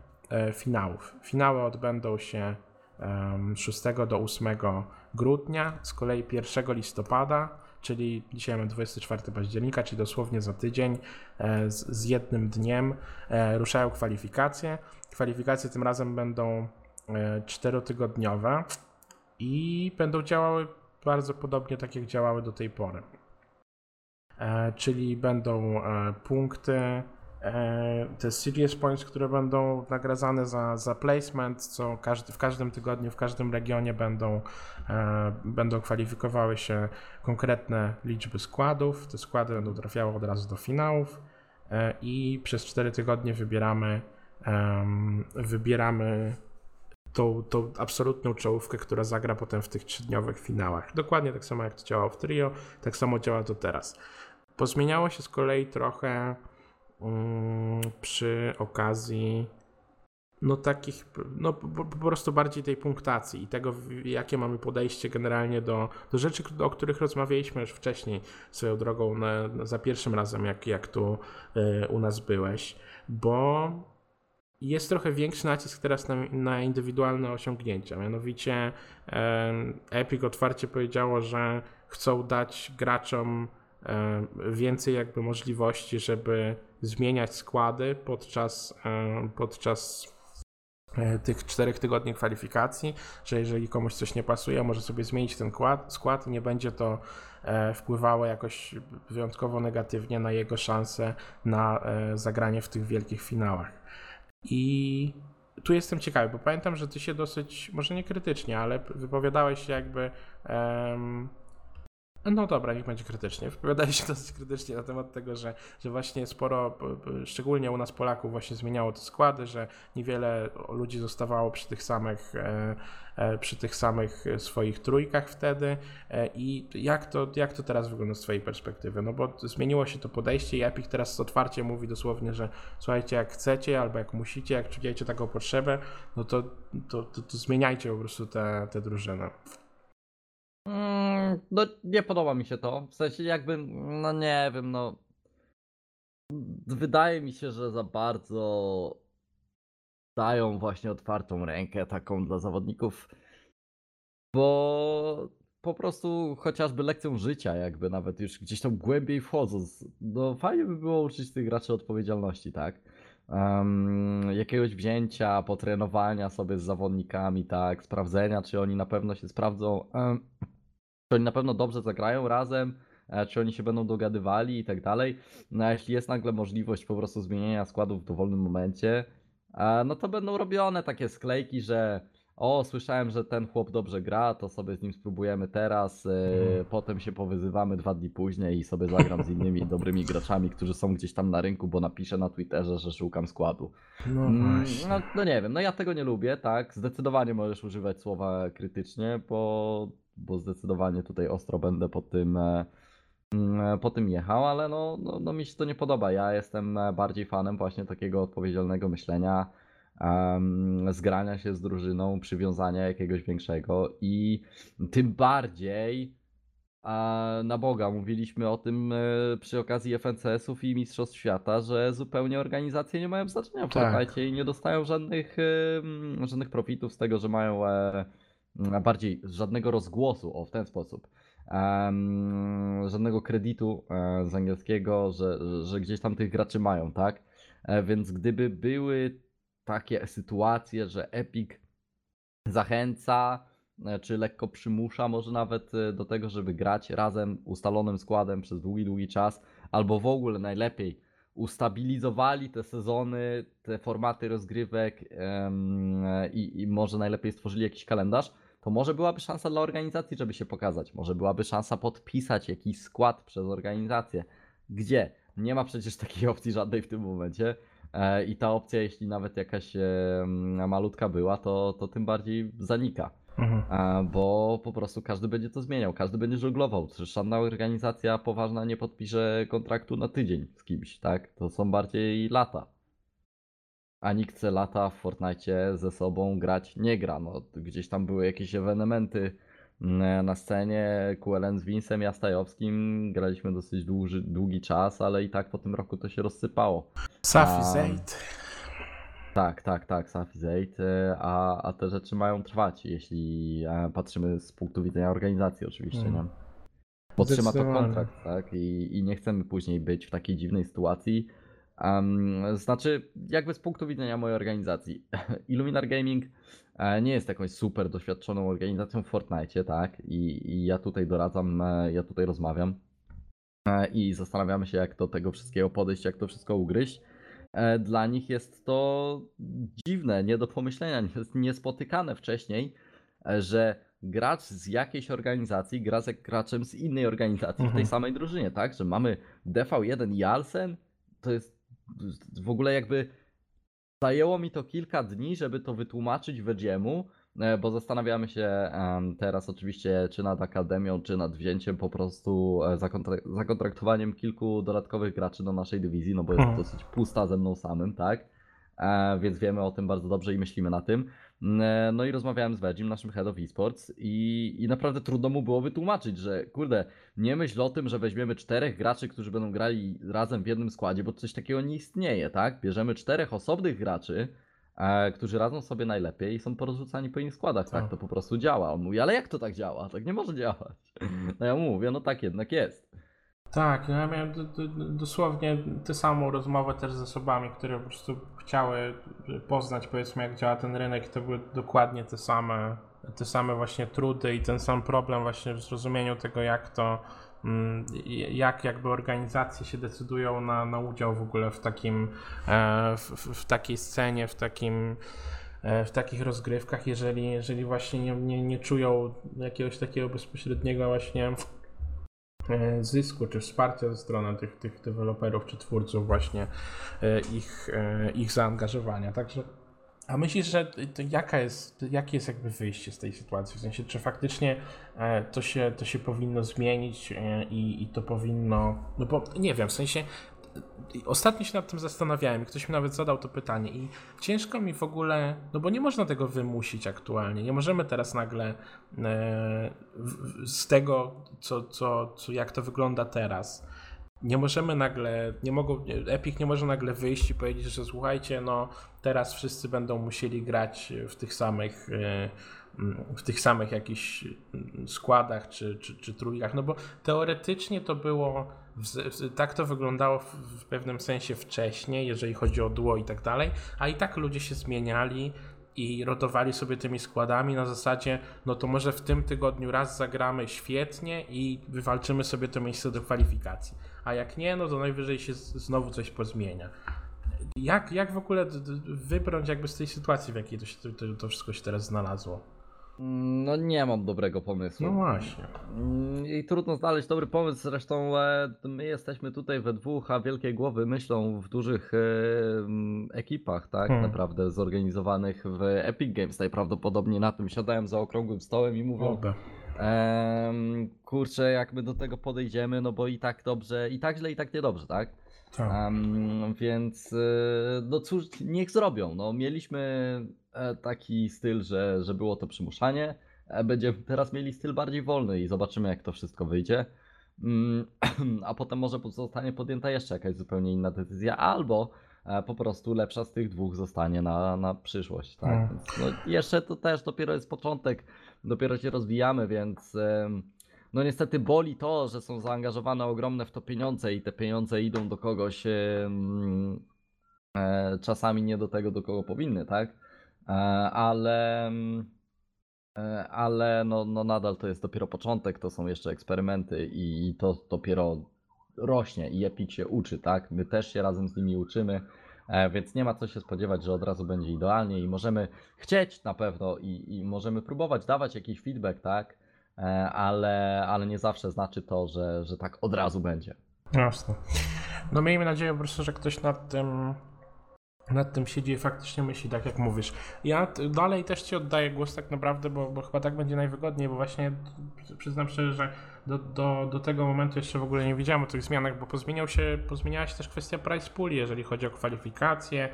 finałów. Finały odbędą się em, 6 do 8 grudnia, z kolei 1 listopada, czyli dzisiaj mamy 24 października, czyli dosłownie za tydzień, e, z, z jednym dniem e, ruszają kwalifikacje. Kwalifikacje tym razem będą e, czterotygodniowe i będą działały bardzo podobnie tak jak działały do tej pory. E, czyli będą e, punkty, e, te serious points, które będą nagradzane za, za placement, co każdy, w każdym tygodniu, w każdym regionie będą, e, będą kwalifikowały się konkretne liczby składów. Te składy będą trafiały od razu do finałów e, i przez 4 tygodnie wybieramy, em, wybieramy tą, tą absolutną czołówkę, która zagra potem w tych trzydniowych finałach. Dokładnie tak samo jak to działało w trio, tak samo działa to teraz. Pozmieniało się z kolei trochę przy okazji no takich, no po, po prostu bardziej tej punktacji i tego, jakie mamy podejście generalnie do, do rzeczy, o których rozmawialiśmy już wcześniej swoją drogą na, na, za pierwszym razem, jak, jak tu y, u nas byłeś, bo jest trochę większy nacisk teraz na, na indywidualne osiągnięcia. Mianowicie em, Epic otwarcie powiedziało, że chcą dać graczom em, więcej jakby możliwości, żeby zmieniać składy podczas, em, podczas e, tych czterech tygodni kwalifikacji, że jeżeli komuś coś nie pasuje, może sobie zmienić ten kład, skład i nie będzie to e, wpływało jakoś wyjątkowo negatywnie na jego szanse na e, zagranie w tych wielkich finałach. I tu jestem ciekawy, bo pamiętam, że ty się dosyć, może nie krytycznie, ale wypowiadałeś się jakby. em, no dobra, niech będzie krytycznie. Wypowiadałeś się dosyć krytycznie na temat tego, że, że właśnie sporo, szczególnie u nas Polaków, właśnie zmieniało te składy, że niewiele ludzi zostawało przy tych samych, e, e, przy tych samych swoich trójkach wtedy. E, I jak to, jak to teraz wygląda z Twojej perspektywy? No bo zmieniło się to podejście i Epic teraz otwarcie mówi dosłownie, że słuchajcie, jak chcecie albo jak musicie, jak czujecie taką potrzebę, no to, to, to, to zmieniajcie po prostu te drużyny. Mm, no nie podoba mi się to. W sensie jakby, no nie wiem, no. Wydaje mi się, że za bardzo dają właśnie otwartą rękę taką dla zawodników, bo po prostu chociażby lekcją życia, jakby nawet już gdzieś tam głębiej wchodząc, no fajnie by było uczyć tych graczy odpowiedzialności, tak? Em, jakiegoś wzięcia, potrenowania sobie z zawodnikami, tak? Sprawdzenia, czy oni na pewno się sprawdzą. Em, czy oni na pewno dobrze zagrają razem, e, czy oni się będą dogadywali i tak dalej. No a jeśli jest nagle możliwość po prostu zmienienia składów w dowolnym momencie, e, no to będą robione takie sklejki, że o, słyszałem, że ten chłop dobrze gra, to sobie z nim spróbujemy teraz, e, Mhm. potem się powyzywamy dwa dni później i sobie zagram z innymi dobrymi graczami, którzy są gdzieś tam na rynku, bo napiszę na Twitterze, że szukam składu. No Mm, właśnie. No, no nie wiem, no ja tego nie lubię, tak. Zdecydowanie możesz używać słowa krytycznie, bo, bo zdecydowanie tutaj ostro będę po tym, e, mm, po tym jechał, ale no, no, no mi się to nie podoba. Ja jestem e, bardziej fanem właśnie takiego odpowiedzialnego myślenia, em, zgrania się z drużyną, przywiązania jakiegoś większego i tym bardziej na Boga, mówiliśmy o tym e, przy okazji FNCS-ów i Mistrzostw Świata, że zupełnie organizacje nie mają znaczenia w Tak. I nie dostają żadnych, e, żadnych profitów z tego, że mają e, bardziej żadnego rozgłosu, o w ten sposób. Em, żadnego kredytu e, z angielskiego, że, że gdzieś tam tych graczy mają, tak? E, więc gdyby były takie sytuacje, że Epic zachęca, e, czy lekko przymusza może nawet do tego, żeby grać razem ustalonym składem przez długi, długi czas, albo w ogóle najlepiej ustabilizowali te sezony, te formaty rozgrywek i może najlepiej stworzyli jakiś kalendarz, to może byłaby szansa dla organizacji, żeby się pokazać. Może byłaby szansa podpisać jakiś skład przez organizację. Gdzie? Nie ma przecież takiej opcji żadnej w tym momencie. E, I ta opcja, jeśli nawet jakaś em, malutka była, to, to tym bardziej zanika. Mhm. E, Bo po prostu każdy będzie to zmieniał, każdy będzie żonglował. Żadna organizacja poważna nie podpisze kontraktu na tydzień z kimś, tak? To są bardziej lata. A nikt chce lata w Fortnite ze sobą grać nie gra. No, gdzieś tam były jakieś ewenementy mm, na scenie. QLN z Winsem Jastajowskim graliśmy dosyć dłuży, długi czas, ale i tak po tym roku to się rozsypało. Safi Zaid. Tak, tak, tak, Safi 8, a, a te rzeczy mają trwać, jeśli e, patrzymy z punktu widzenia organizacji oczywiście, Mm. nie? Bo trzyma to kontrakt, tak? I, I nie chcemy później być w takiej dziwnej sytuacji. Em, znaczy, jakby z punktu widzenia mojej organizacji, Illuminar Gaming e, nie jest jakąś super doświadczoną organizacją w Fortnite, tak? I, I ja tutaj doradzam, e, ja tutaj rozmawiam e, i zastanawiamy się, jak do tego wszystkiego podejść, jak to wszystko ugryźć. Dla nich jest to dziwne, nie do pomyślenia, niespotykane wcześniej, że gracz z jakiejś organizacji gra z graczem z innej organizacji w tej Mhm. samej drużynie, tak? Że mamy DV1 i Alsen, to jest w ogóle jakby zajęło mi to kilka dni, żeby to wytłumaczyć Wedziemu, e, bo zastanawiamy się teraz oczywiście czy nad Akademią, czy nad wzięciem po prostu e, zakontra- zakontraktowaniem kilku dodatkowych graczy do naszej dywizji, no bo jest dosyć pusta ze mną samym, tak? E, więc wiemy o tym bardzo dobrze i myślimy na tym. Mm, e, No i rozmawiałem z Wedzim, naszym head of esports i, i naprawdę trudno mu było wytłumaczyć, że kurde, nie myśl o tym, że weźmiemy czterech graczy, którzy będą grali razem w jednym składzie, bo coś takiego nie istnieje, tak? Bierzemy czterech osobnych graczy, e, którzy radzą sobie najlepiej i są porozrzucani po innych składach, tak? Tak. To po prostu działa. On mówi, ale jak to tak działa? Tak nie może działać. No ja mu mówię, no tak jednak jest. Tak, ja miałem dosłownie tę samą rozmowę też z osobami, które po prostu chciały poznać powiedzmy jak działa ten rynek. To były dokładnie te same, te same właśnie trudy i ten sam problem właśnie w zrozumieniu tego jak to, mm, jak jakby organizacje się decydują na, na udział w ogóle w takim, e, w, w, takiej scenie, w takim e, w takich rozgrywkach, jeżeli, jeżeli właśnie nie, nie, nie czują jakiegoś takiego bezpośredniego właśnie e, zysku czy wsparcia ze strony tych, tych deweloperów czy twórców właśnie e, ich, e, ich zaangażowania. Także a myślisz, że jaka jest, jakie jest jakby wyjście z tej sytuacji? W sensie, czy faktycznie e, to się, to się powinno zmienić e, i, i to powinno. No bo nie wiem, w sensie. Ostatnio się nad tym zastanawiałem, ktoś mi nawet zadał to pytanie i ciężko mi w ogóle, no bo nie można tego wymusić aktualnie. Nie możemy teraz nagle e, z tego, co, co, co, jak to wygląda teraz, nie możemy nagle, nie mogą, Epic nie może nagle wyjść i powiedzieć, że słuchajcie, no teraz wszyscy będą musieli grać w tych samych, e, w tych samych jakichś składach czy, czy, czy trójkach, no bo teoretycznie to było, tak to wyglądało w, pewnym sensie wcześniej, jeżeli chodzi o duo i tak dalej, a i tak ludzie się zmieniali i rotowali sobie tymi składami na zasadzie, no to może w tym tygodniu raz zagramy świetnie i wywalczymy sobie to miejsce do kwalifikacji. A jak nie, no to najwyżej się znowu coś pozmienia. Jak, jak w ogóle wybrnąć jakby z tej sytuacji, w jakiej to, się, to, to wszystko się teraz znalazło? No nie mam dobrego pomysłu. No właśnie. Mm, I trudno znaleźć dobry pomysł, zresztą e, my jesteśmy tutaj we dwóch, a wielkie głowy myślą w dużych e, ekipach, tak Hmm. naprawdę zorganizowanych w Epic Games. Najprawdopodobniej na tym siadają za okrągłym stołem i mówią, Oby. em, kurczę, jak my do tego podejdziemy, no bo i tak dobrze, i tak źle, i tak niedobrze, tak? Tak. Em, więc e, no cóż, niech zrobią. No, mieliśmy e, taki styl, że, że było to przymuszanie. e, Będziemy teraz mieli styl bardziej wolny i zobaczymy, jak to wszystko wyjdzie. Mm, A potem może zostanie podjęta jeszcze jakaś zupełnie inna decyzja, albo e, po prostu lepsza z tych dwóch zostanie na, na przyszłość. Tak? Więc, no, jeszcze to też dopiero jest początek, dopiero się rozwijamy, więc. em, no niestety boli to, że są zaangażowane ogromne w to pieniądze i te pieniądze idą do kogoś e, czasami nie do tego, do kogo powinny, tak? E, ale e, ale no, no nadal to jest dopiero początek, to są jeszcze eksperymenty i, to dopiero rośnie i Epic się uczy, tak? My też się razem z nimi uczymy, więc nie ma co się spodziewać, że od razu będzie idealnie i możemy chcieć na pewno i, i możemy próbować dawać jakiś feedback, tak? E, ale, ale nie zawsze znaczy to, że, że tak od razu będzie. Jasne. No miejmy nadzieję po prostu, że ktoś nad tym nad tym siedzi i faktycznie myśli, tak jak mówisz. Ja dalej też ci oddaję głos tak naprawdę, bo, bo chyba tak będzie najwygodniej, bo właśnie przy- przyznam szczerze, że do, do, do tego momentu jeszcze w ogóle nie wiedziałem o tych zmianach, bo pozmieniał się, pozmieniała się też kwestia price pooli, jeżeli chodzi o kwalifikacje,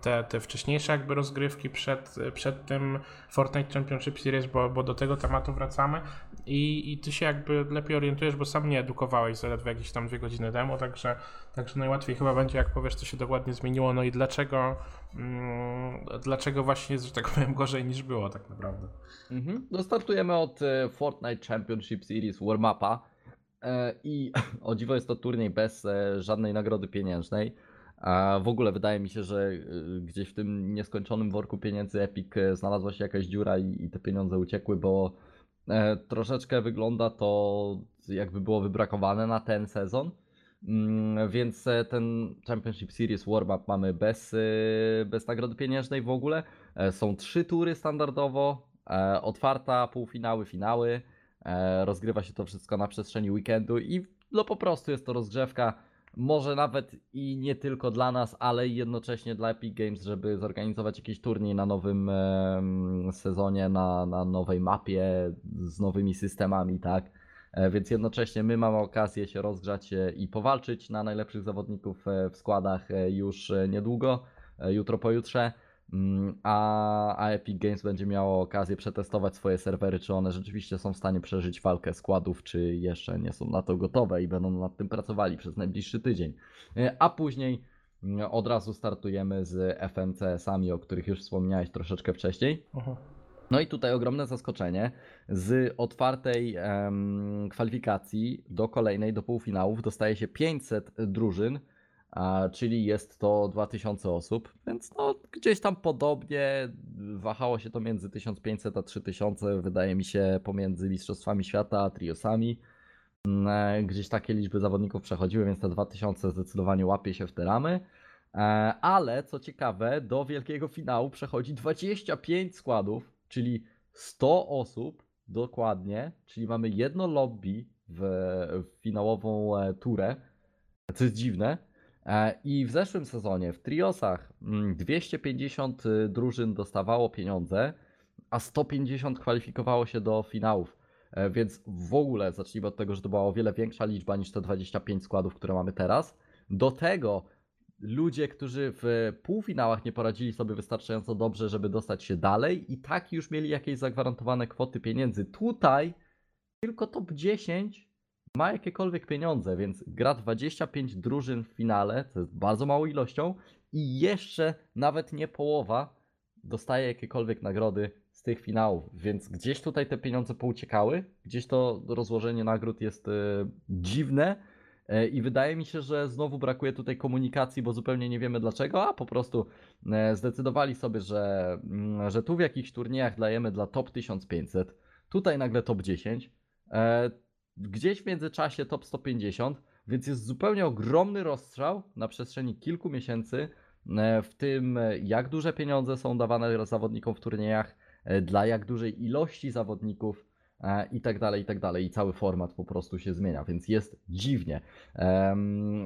te, te wcześniejsze jakby rozgrywki przed, przed tym Fortnite Championship Series, bo, bo do tego tematu wracamy i, i ty się jakby lepiej orientujesz, bo sam mnie edukowałeś zaledwie jakieś tam dwie godziny temu, także, także najłatwiej chyba będzie, jak powiesz, co się dokładnie zmieniło, no i dlaczego, mm, dlaczego właśnie jest, że tak powiem, gorzej niż było tak naprawdę. Mhm. No startujemy od e, Fortnite Championship Series Warm-Upa e, i o dziwo jest to turniej bez e, żadnej nagrody pieniężnej. A w ogóle wydaje mi się, że gdzieś w tym nieskończonym worku pieniędzy Epic znalazła się jakaś dziura i, te pieniądze uciekły, bo troszeczkę wygląda to jakby było wybrakowane na ten sezon. Mm, Więc e, ten Championship Series Warm-Up mamy bez, e, bez nagrody pieniężnej w ogóle. E, Są trzy tury standardowo, e, otwarta, półfinały, finały. E, Rozgrywa się to wszystko na przestrzeni weekendu i no po prostu jest to rozgrzewka. Może nawet i nie tylko dla nas, ale jednocześnie dla Epic Games, żeby zorganizować jakiś turniej na nowym em, sezonie, na, na nowej mapie, z nowymi systemami, tak? E, Więc jednocześnie my mamy okazję się rozgrzać e, i powalczyć na najlepszych zawodników e, w składach e, już e, niedługo, e, jutro, pojutrze. Mm, A, a Epic Games będzie miało okazję przetestować swoje serwery, czy one rzeczywiście są w stanie przeżyć walkę składów, czy jeszcze nie są na to gotowe i będą nad tym pracowali przez najbliższy tydzień. E, A później mm, od razu startujemy z FNCS-ami, o których już wspomniałeś troszeczkę wcześniej. No i tutaj ogromne zaskoczenie z otwartej em, kwalifikacji do kolejnej, do półfinałów dostaje się 500 drużyn, a, czyli jest to 2000 osób, więc no gdzieś tam podobnie wahało się to między 1500 a 3000, wydaje mi się pomiędzy Mistrzostwami Świata a triosami. Mm, e, Gdzieś takie liczby zawodników przechodziły, więc te 2000 zdecydowanie łapie się w te ramy. E, Ale co ciekawe, do wielkiego finału przechodzi 25 składów, czyli 100 osób dokładnie, czyli mamy jedno lobby w, w finałową e, turę, co jest dziwne. E, I w zeszłym sezonie w triosach mm, 250 drużyn dostawało pieniądze, a 150 kwalifikowało się do finałów. E, Więc w ogóle zacznijmy od tego, że to była o wiele większa liczba niż te 25 składów, które mamy teraz. Do tego ludzie, którzy w półfinałach nie poradzili sobie wystarczająco dobrze, żeby dostać się dalej, i tak już mieli jakieś zagwarantowane kwoty pieniędzy. Tutaj tylko top 10 ma jakiekolwiek pieniądze, więc gra 25 drużyn w finale, co jest bardzo małą ilością, i jeszcze nawet nie połowa dostaje jakiekolwiek nagrody z tych finałów, więc gdzieś tutaj te pieniądze pouciekały, gdzieś to rozłożenie nagród jest e, dziwne e, i wydaje mi się, że znowu brakuje tutaj komunikacji, bo zupełnie nie wiemy dlaczego, a po prostu e, zdecydowali sobie, że, mm, że tu w jakichś turniejach dajemy dla top 1500, tutaj nagle top 10, e, gdzieś w międzyczasie top 150, więc jest zupełnie ogromny rozstrzał na przestrzeni kilku miesięcy e, w tym, e, jak duże pieniądze są dawane zawodnikom w turniejach, e, dla jak dużej ilości zawodników i tak dalej, i tak dalej. I cały format po prostu się zmienia, więc jest dziwnie.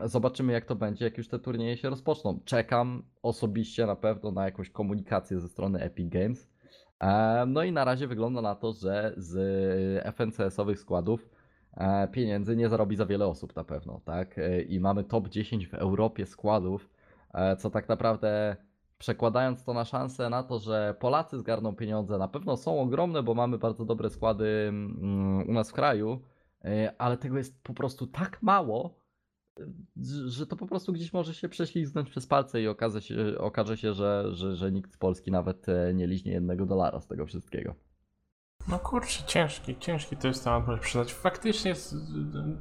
Zobaczymy, jak to będzie, jak już te turnieje się rozpoczną. Czekam osobiście na pewno na jakąś komunikację ze strony Epic Games. No i na razie wygląda na to, że z FNCS-owych składów pieniędzy nie zarobi za wiele osób na pewno, tak? E, I mamy top 10 w Europie składów, e, co tak naprawdę przekładając to na szansę na to, że Polacy zgarną pieniądze, na pewno są ogromne, bo mamy bardzo dobre składy mm, u nas w kraju, e, ale tego jest po prostu tak mało, e, że- to po prostu gdzieś może się prześlizgnąć przez palce i okaże się, okaże się że, że, że nikt z Polski nawet e, nie liźnie jednego dolara z tego wszystkiego. No kurczę, ciężki, ciężki to jest temat, muszę przyznać. Faktycznie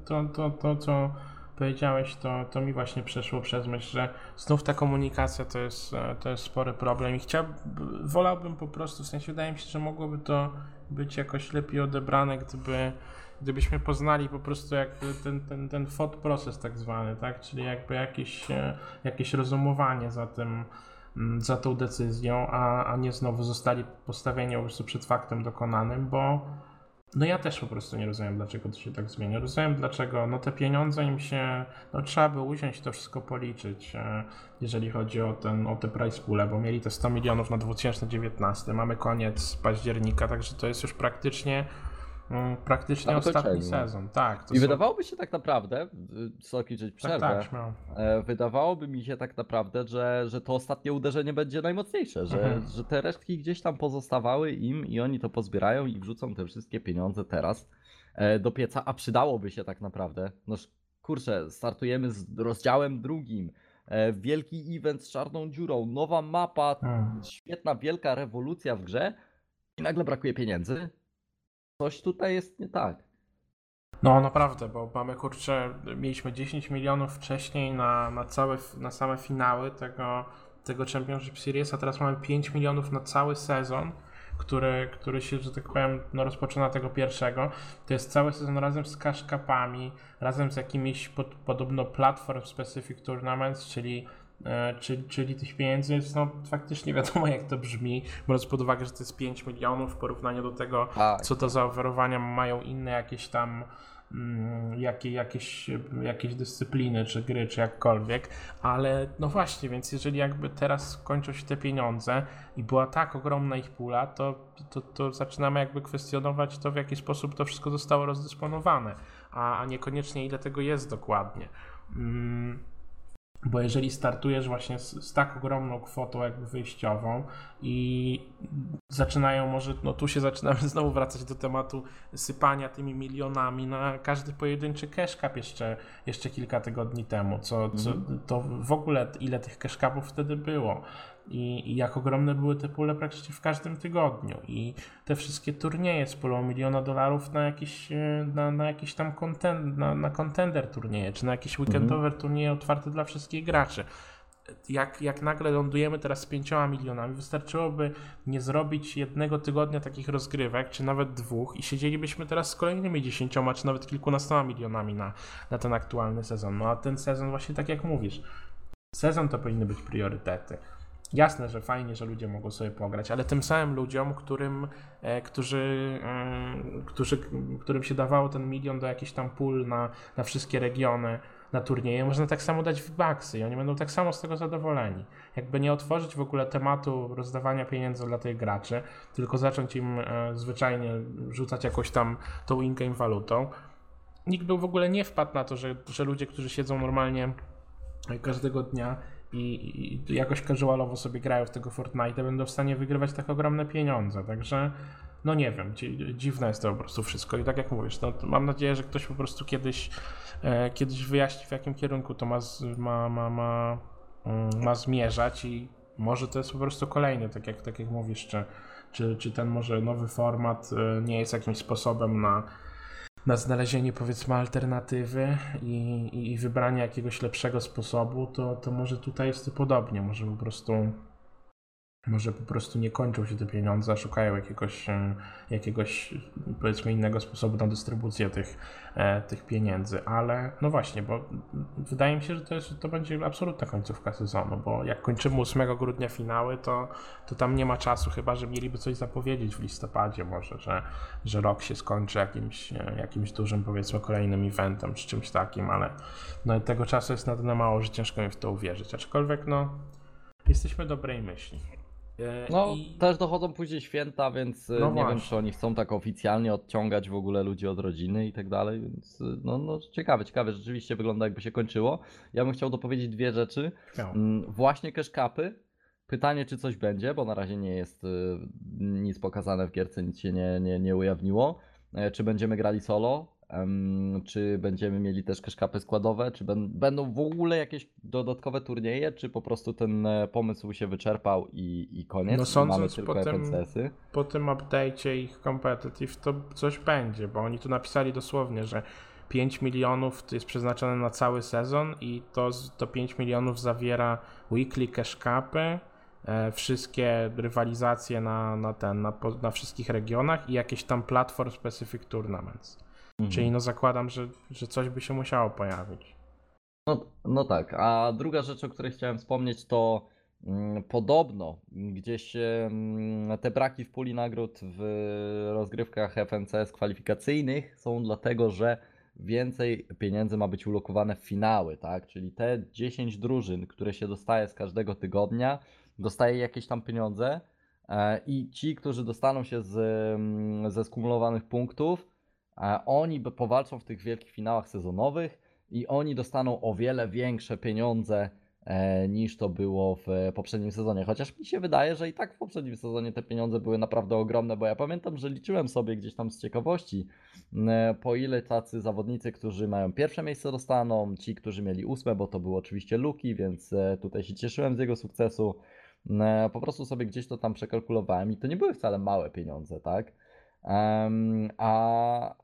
to, to, to co powiedziałeś, to, to mi właśnie przeszło przez myśl, że znów ta komunikacja to jest, e, to jest spory problem i chciałbym, wolałbym po prostu, w sensie wydaje mi się, że mogłoby to być jakoś lepiej odebrane, gdyby, gdybyśmy poznali po prostu jakby ten, ten, ten thought process tak zwany, tak, czyli jakby jakieś, e, jakieś rozumowanie za tym, za tą decyzją, a, a nie znowu zostali postawieni po prostu przed faktem dokonanym, bo no ja też po prostu nie rozumiem, dlaczego to się tak zmienia. Rozumiem, dlaczego no te pieniądze im się, no trzeba by usiąść to wszystko policzyć, e, jeżeli chodzi o, ten, o te price poole, bo mieli te 100 milionów na 2019, mamy koniec października, także to jest już praktycznie mm, praktycznie Na ostatni zakończeniu. sezon, tak. I są- wydawałoby się tak naprawdę, y, że ci tak, przerwę, tak, śmiało. E, Wydawałoby mi się tak naprawdę, że, że to ostatnie uderzenie będzie najmocniejsze, że, Mhm. że te resztki gdzieś tam pozostawały im i oni to pozbierają i wrzucą te wszystkie pieniądze teraz e, do pieca, a przydałoby się tak naprawdę. No kurczę, startujemy z rozdziałem drugim. E, Wielki event z czarną dziurą, nowa mapa, Mm. świetna, wielka rewolucja w grze i nagle brakuje pieniędzy. Coś tutaj jest nie tak. No naprawdę, bo mamy kurczę, mieliśmy 10 milionów wcześniej na, na całe, na same finały tego, tego Championship Series, a teraz mamy 5 milionów na cały sezon, który, który się, że tak powiem, no rozpoczyna tego pierwszego. To jest cały sezon razem z cash razem z jakimiś pod, podobno platform specific tournaments, czyli Czyli, czyli tych pieniędzy jest no faktycznie wiadomo jak to brzmi, biorąc pod uwagę, że to jest 5 milionów w porównaniu do tego, Tak. co to za oferowania mają inne jakieś tam mm, jakie, jakieś, jakieś dyscypliny, czy gry, czy jakkolwiek, ale no właśnie, więc jeżeli jakby teraz kończą się te pieniądze i była tak ogromna ich pula, to, to, to zaczynamy jakby kwestionować to, w jaki sposób to wszystko zostało rozdysponowane, a, a niekoniecznie ile tego jest dokładnie. Mm, bo jeżeli startujesz właśnie z, z tak ogromną kwotą jakby wyjściową i zaczynają może, no tu się zaczynamy znowu wracać do tematu sypania tymi milionami na każdy pojedynczy cash jeszcze, jeszcze kilka tygodni temu, co, co Mhm. to w ogóle ile tych cash wtedy było. I, i jak ogromne były te pule praktycznie w każdym tygodniu i te wszystkie turnieje z pulą miliona dolarów na jakiś, e, na, na jakiś tam content, na, na contender turnieje, czy na jakieś weekendowe turnieje otwarte dla wszystkich graczy jak, jak nagle lądujemy teraz z pięcioma milionami, wystarczyłoby nie zrobić jednego tygodnia takich rozgrywek, czy nawet dwóch, i siedzielibyśmy teraz z kolejnymi dziesięcioma, czy nawet kilkunastoma milionami na, na ten aktualny sezon. No a ten sezon, właśnie tak jak mówisz, sezon to powinny być priorytety. Jasne, że fajnie, że ludzie mogą sobie pograć, ale tym samym ludziom, którym, e, którzy, e, którzy, którym się dawało ten milion do jakichś tam pól na, na wszystkie regiony, na turnieje, można tak samo dać w baksy i oni będą tak samo z tego zadowoleni. Jakby nie otworzyć w ogóle tematu rozdawania pieniędzy dla tych graczy, tylko zacząć im e, zwyczajnie rzucać jakąś tam tą in-game walutą, nikt by w ogóle nie wpadł na to, że, że ludzie, którzy siedzą normalnie każdego dnia i, i jakoś casualowo sobie grają w tego Fortnite, będą w stanie wygrywać tak ogromne pieniądze. Także no nie wiem, dziwne jest to po prostu wszystko. I tak jak mówisz, no, mam nadzieję, że ktoś po prostu kiedyś, e, kiedyś wyjaśni, w jakim kierunku to ma, ma, ma, ma, mm, ma zmierzać i może to jest po prostu kolejny, tak jak, tak jak mówisz, czy, czy, czy ten może nowy format e, nie jest jakimś sposobem na, na znalezienie powiedzmy alternatywy i, i, wybranie jakiegoś lepszego sposobu, to, to może tutaj jest to podobnie, może po prostu może po prostu nie kończą się te pieniądze, a szukają jakiegoś, jakiegoś powiedzmy innego sposobu na dystrybucję tych, e, tych pieniędzy, ale no właśnie, bo wydaje mi się, że to, jest, to będzie absolutna końcówka sezonu, bo jak kończymy 8 grudnia finały, to, to tam nie ma czasu, chyba że mieliby coś zapowiedzieć w listopadzie może, że, że rok się skończy jakimś, e, jakimś dużym powiedzmy kolejnym eventem czy czymś takim, ale no tego czasu jest na tyle mało, że ciężko mi w to uwierzyć, aczkolwiek no jesteśmy dobrej myśli. E, no, I... też dochodzą później święta, więc e, no nie właśnie. wiem, czy oni chcą tak oficjalnie odciągać w ogóle ludzi od rodziny i tak dalej, więc e, no, no ciekawe, ciekawe, rzeczywiście wygląda jakby się kończyło. Ja bym chciał dopowiedzieć dwie rzeczy. No. Właśnie cash capy. Pytanie, czy coś będzie, bo na razie nie jest nic pokazane w gierce, nic się nie, nie, nie ujawniło. Czy będziemy grali solo? Czy będziemy mieli też kaszkapy składowe? Czy będą w ogóle jakieś dodatkowe turnieje? Czy po prostu ten e, pomysł się wyczerpał i, i koniec? No sądząc po tym, po tym update'cie ich competitive to coś będzie, bo oni tu napisali dosłownie, że 5 milionów jest przeznaczone na cały sezon i to, to 5 milionów zawiera weekly cashcapy, e, wszystkie rywalizacje na, na, ten, na, na wszystkich regionach i jakieś tam platform specific tournaments. Mhm. Czyli no zakładam, że, że coś by się musiało pojawić. No, no tak, a druga rzecz, o której chciałem wspomnieć, to mm, podobno gdzieś mm, te braki w puli nagród w rozgrywkach FNCS kwalifikacyjnych są dlatego, że więcej pieniędzy ma być ulokowane w finały, tak? Czyli te 10 drużyn, które się dostaje z każdego tygodnia, dostaje jakieś tam pieniądze e, i ci, którzy dostaną się z, ze skumulowanych punktów, oni powalczą w tych wielkich finałach sezonowych i oni dostaną o wiele większe pieniądze e, niż to było w poprzednim sezonie. Chociaż mi się wydaje, że i tak w poprzednim sezonie te pieniądze były naprawdę ogromne, bo ja pamiętam, że liczyłem sobie gdzieś tam z ciekawości, po ile tacy zawodnicy, którzy mają pierwsze miejsce dostaną, ci, którzy mieli ósme, bo to były oczywiście luki, więc e, tutaj się cieszyłem z jego sukcesu. Po prostu sobie gdzieś to tam przekalkulowałem i to nie były wcale małe pieniądze, tak? a,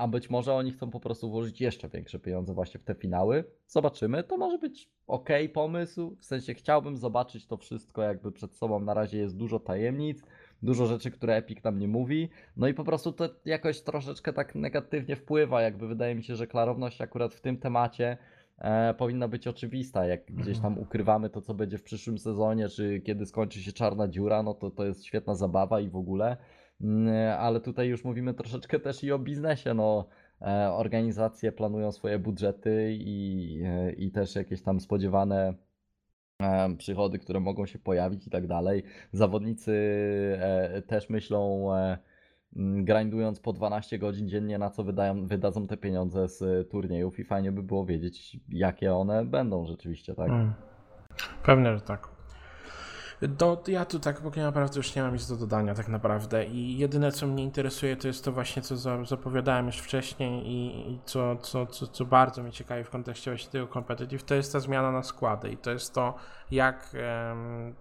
a być może oni chcą po prostu włożyć jeszcze większe pieniądze właśnie w te finały. Zobaczymy. To może być ok pomysł. W sensie chciałbym zobaczyć to wszystko jakby przed sobą. Na razie jest dużo tajemnic, dużo rzeczy, które Epic nam nie mówi. No i po prostu to jakoś troszeczkę tak negatywnie wpływa. Jakby wydaje mi się, że klarowność akurat w tym temacie e, powinna być oczywista. Jak gdzieś tam mhm. ukrywamy to, co będzie w przyszłym sezonie, czy kiedy skończy się czarna dziura, no to to jest świetna zabawa i w ogóle. Mm, ale tutaj już mówimy troszeczkę też i o biznesie. No, e, organizacje planują swoje budżety i, e, i też jakieś tam spodziewane e, przychody, które mogą się pojawić i tak dalej. Zawodnicy też myślą, mm, grindując po 12 godzin dziennie, na co wydają, wydadzą te pieniądze z turniejów i fajnie by było wiedzieć, jakie one będą rzeczywiście, tak? Hmm. Pewnie, że tak. No, ja tu tak póki naprawdę już nie mam nic do dodania tak naprawdę i jedyne co mnie interesuje to jest to właśnie co za- zapowiadałem już wcześniej i, i co, co, co, co bardzo mnie ciekawi w kontekście właśnie tego competitive to jest ta zmiana na składy i to jest to jak,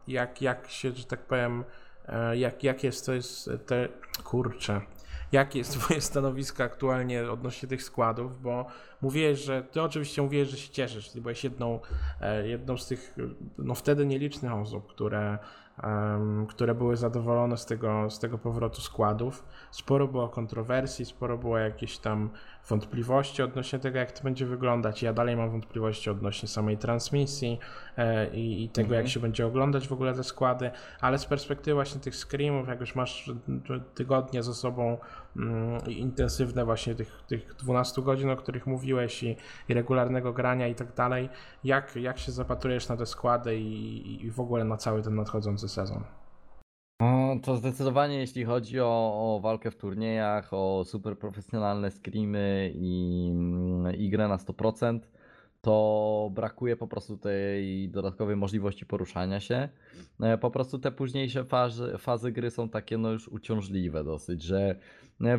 jak, jak się, że tak powiem e, jak, jak jest to jest te, kurczę jakie jest twoje stanowisko aktualnie odnośnie tych składów, bo mówiłeś, że ty oczywiście mówiłeś, że się cieszysz, ty byłeś jedną, e, jedną z tych, no wtedy nielicznych osób, które, em, które były zadowolone z tego, z tego powrotu składów. Sporo było kontrowersji, sporo było jakichś tam wątpliwości odnośnie tego, jak to będzie wyglądać. Ja dalej mam wątpliwości odnośnie samej transmisji e, i, i tego, Mhm. jak się będzie oglądać w ogóle te składy, ale z perspektywy właśnie tych screamów, jak już masz tygodnie ze sobą intensywne właśnie tych, tych 12 godzin, o których mówiłeś i, i regularnego grania i tak dalej, jak, jak się zapatrujesz na te składy i, i w ogóle na cały ten nadchodzący sezon? No, to zdecydowanie jeśli chodzi o, o walkę w turniejach, o super profesjonalne screamy i, mm, i grę na 100%, to brakuje po prostu tej dodatkowej możliwości poruszania się. E, Po prostu te późniejsze fazy, fazy gry są takie no już uciążliwe dosyć, że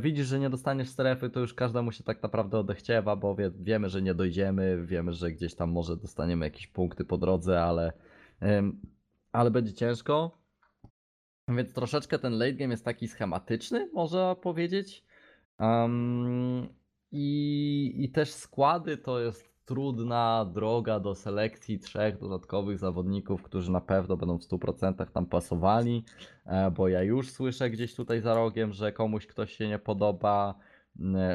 widzisz, że nie dostaniesz strefy, to już każdemu się tak naprawdę odechciewa, bo wie, wiemy, że nie dojdziemy, wiemy, że gdzieś tam może dostaniemy jakieś punkty po drodze, ale, ale będzie ciężko. Więc troszeczkę ten late game jest taki schematyczny, można powiedzieć. Em, i, I też składy to jest trudna droga do selekcji trzech dodatkowych zawodników, którzy na pewno będą w 100% tam pasowali, e, bo ja już słyszę gdzieś tutaj za rogiem, że komuś ktoś się nie podoba,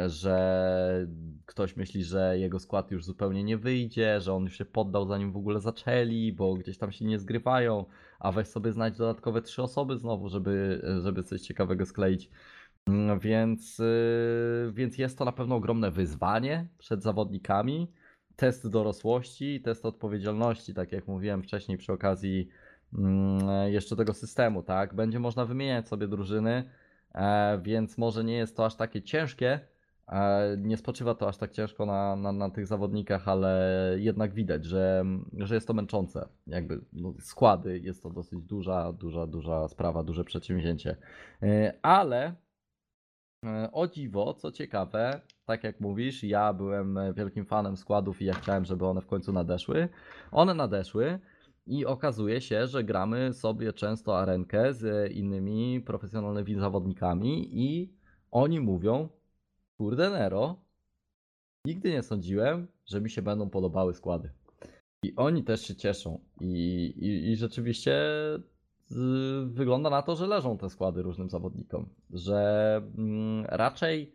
że ktoś myśli, że jego skład już zupełnie nie wyjdzie, że on już się poddał zanim w ogóle zaczęli, bo gdzieś tam się nie zgrywają, a weź sobie znać dodatkowe trzy osoby znowu, żeby, żeby coś ciekawego skleić. Mm, Więc, yy, więc jest to na pewno ogromne wyzwanie przed zawodnikami. Test dorosłości, test odpowiedzialności, tak jak mówiłem wcześniej przy okazji mm, jeszcze tego systemu, tak? Będzie można wymieniać sobie drużyny, e, więc może nie jest to aż takie ciężkie, e, nie spoczywa to aż tak ciężko na, na, na tych zawodnikach, ale jednak widać, że, że jest to męczące. Jakby no, składy, jest to dosyć duża, duża, duża sprawa, duże przedsięwzięcie. E, Ale E, O dziwo, co ciekawe, tak jak mówisz, ja byłem e, wielkim fanem składów i ja chciałem, żeby one w końcu nadeszły. One nadeszły i okazuje się, że gramy sobie często arenkę z innymi profesjonalnymi zawodnikami i oni mówią, kurde Nero, nigdy nie sądziłem, że mi się będą podobały składy. I oni też się cieszą i, i, i rzeczywiście wygląda na to, że leżą te składy różnym zawodnikom, że mm, raczej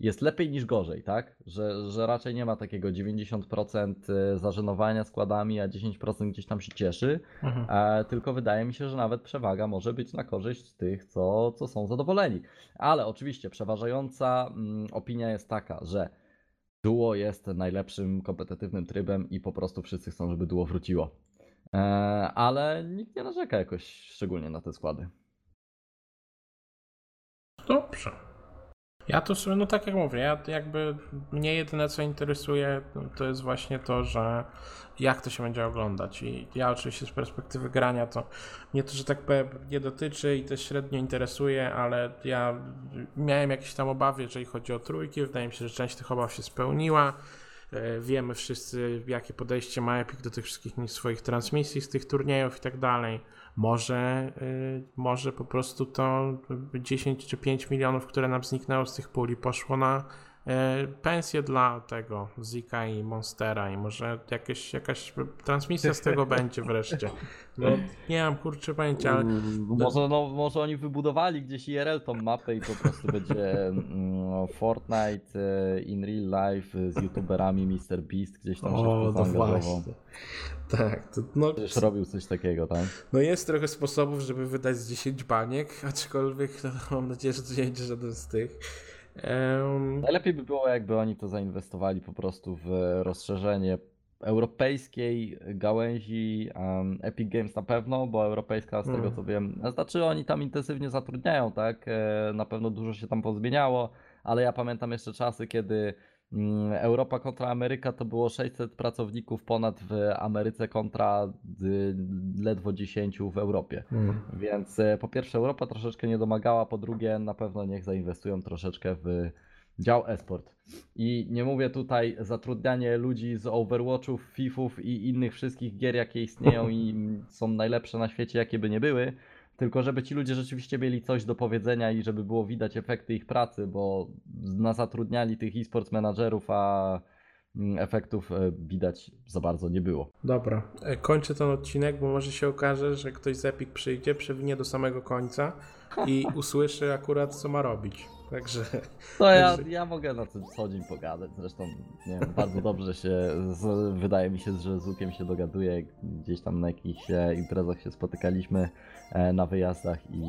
jest lepiej niż gorzej, tak? Że, że raczej nie ma takiego 90% zażenowania składami, a 10% gdzieś tam się cieszy, Mhm. e, tylko wydaje mi się, że nawet przewaga może być na korzyść tych, co, co są zadowoleni. Ale oczywiście przeważająca mm, opinia jest taka, że duo jest najlepszym kompetytywnym trybem i po prostu wszyscy chcą, żeby duo wróciło. E, ale nikt nie narzeka jakoś szczególnie na te składy. Dobrze. Ja to sobie, no tak jak mówię, ja jakby mnie jedyne co interesuje no, to jest właśnie to, że jak to się będzie oglądać i ja oczywiście z perspektywy grania to mnie to, że tak powiem, nie dotyczy i też średnio interesuje, ale ja miałem jakieś tam obawy, jeżeli chodzi o trójki, wydaje mi się, że część tych obaw się spełniła. E, Wiemy wszyscy, jakie podejście ma Epic do tych wszystkich swoich transmisji z tych turniejów i tak dalej. Może, y, może po prostu to 10 czy 5 milionów, które nam zniknęło z tych puli, poszło na pensję dla tego Zika i Monstera i może jakieś, jakaś transmisja z tego będzie wreszcie. No, nie mam kurczę pojęcia, ale Mm, Może, no, może oni wybudowali gdzieś IRL tą mapę i po prostu będzie mm, Fortnite e, in real life e, z youtuberami Mr. Beast gdzieś tam o, to zaangażował. właśnie. Tak, to, no, Przecież robił coś takiego, tak? no jest trochę sposobów, żeby wydać z 10 baniek, aczkolwiek no, mam nadzieję, że to nie będzie żaden z tych. Najlepiej by było, jakby oni to zainwestowali po prostu w rozszerzenie europejskiej gałęzi um, Epic Games na pewno, bo europejska z tego Hmm. co wiem, znaczy oni tam intensywnie zatrudniają, tak? E, Na pewno dużo się tam pozmieniało, ale ja pamiętam jeszcze czasy, kiedy Europa kontra Ameryka to było 600 pracowników ponad w Ameryce kontra y, ledwo 10 w Europie. Mm. Więc e, po pierwsze Europa troszeczkę nie domagała, po drugie na pewno niech zainwestują troszeczkę w dział esport. I nie mówię tutaj zatrudnianie ludzi z Overwatchów, Fifów i innych wszystkich gier, jakie istnieją i są najlepsze na świecie, jakie by nie były, tylko żeby ci ludzie rzeczywiście mieli coś do powiedzenia i żeby było widać efekty ich pracy, bo na zatrudniali tych e-sports menadżerów, a mm, efektów e, widać za bardzo nie było. Dobra, e, kończę ten odcinek, bo może się okaże, że ktoś z Epic przyjdzie, przewinie do samego końca i usłyszy akurat co ma robić. Także To ja, ja mogę na tym co dzień pogadać. Zresztą nie wiem, bardzo dobrze się, z, wydaje mi się, że z Łukiem się dogaduję. Gdzieś tam na jakichś e, imprezach się spotykaliśmy e, na wyjazdach i,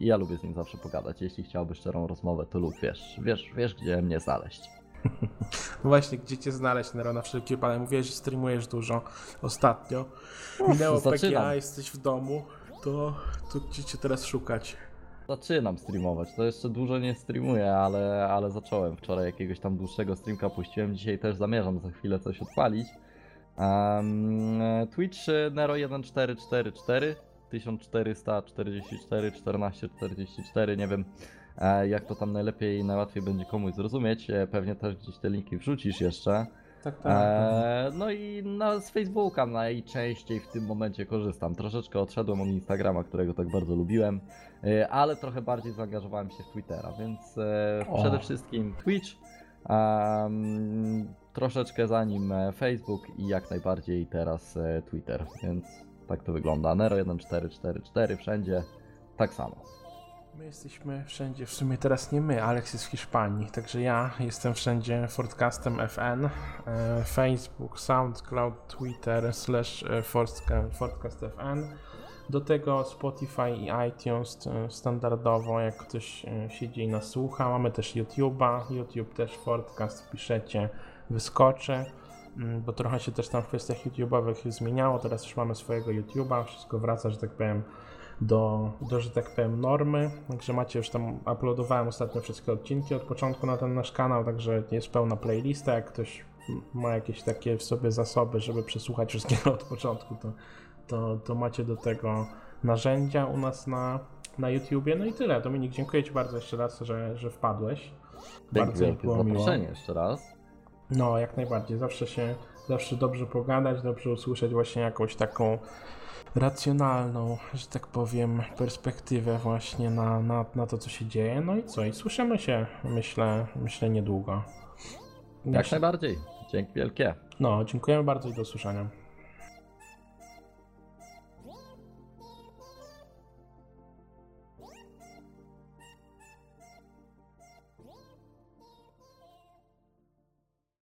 i ja lubię z nim zawsze pogadać. Jeśli chciałby szczerą rozmowę, to Luk, wiesz, wiesz, wiesz gdzie mnie znaleźć. no właśnie, gdzie cię znaleźć, Nero, na wszelki wypadek? Mówiłeś, że streamujesz dużo ostatnio. Minęło zaczynam. PGA, jesteś w domu, to, to gdzie cię teraz szukać? Zaczynam streamować. To jeszcze dużo nie streamuję, ale, ale zacząłem. Wczoraj jakiegoś tam dłuższego streamka puściłem. Dzisiaj też zamierzam za chwilę coś odpalić. Um, Twitch e, Nero1444 1444 1444 nie wiem e, jak to tam najlepiej i najłatwiej będzie komuś zrozumieć. E, Pewnie też gdzieś te linki wrzucisz jeszcze. Tak, tak. E, no i na, z Facebooka najczęściej w tym momencie korzystam. Troszeczkę odszedłem od Instagrama, którego tak bardzo lubiłem, e, ale trochę bardziej zaangażowałem się w Twittera, więc e, przede wszystkim Twitch, troszeczkę za nim e, Facebook i jak najbardziej teraz e, Twitter, więc tak to wygląda. Nero1444 wszędzie, tak samo. My jesteśmy wszędzie, w sumie teraz nie my, Alex jest w Hiszpanii, także ja jestem wszędzie Fordcastem FN, e, Facebook, SoundCloud, Twitter, slash e, Fordca- Fordcast FN. Do tego Spotify i iTunes e, standardowo, jak ktoś siedzi i nas słucha. Mamy też YouTube'a, YouTube też Fordcast piszecie, wyskoczy, mm, bo trochę się też tam w kwestiach YouTube'owych zmieniało. Teraz już mamy swojego YouTube'a, wszystko wraca, że tak powiem, do, do, że tak powiem, normy. Także macie już tam, uploadowałem ostatnio wszystkie odcinki od początku na ten nasz kanał, także jest pełna playlista. Jak ktoś ma jakieś takie w sobie zasoby, żeby przesłuchać wszystkiego od początku, to, to, to macie do tego narzędzia u nas na, na YouTubie. No i tyle. Dominik, dziękuję Ci bardzo jeszcze raz, że, że wpadłeś. Dzięki Bardzo mi wielkie było miło. jeszcze raz. No, jak najbardziej. Zawsze się, zawsze dobrze pogadać, dobrze usłyszeć właśnie jakąś taką racjonalną, że tak powiem, perspektywę właśnie na, na, na to, co się dzieje. No i co? I słyszymy się, myślę, myślę niedługo. Jak najbardziej. Dzięki wielkie. No, dziękujemy bardzo i do usłyszenia.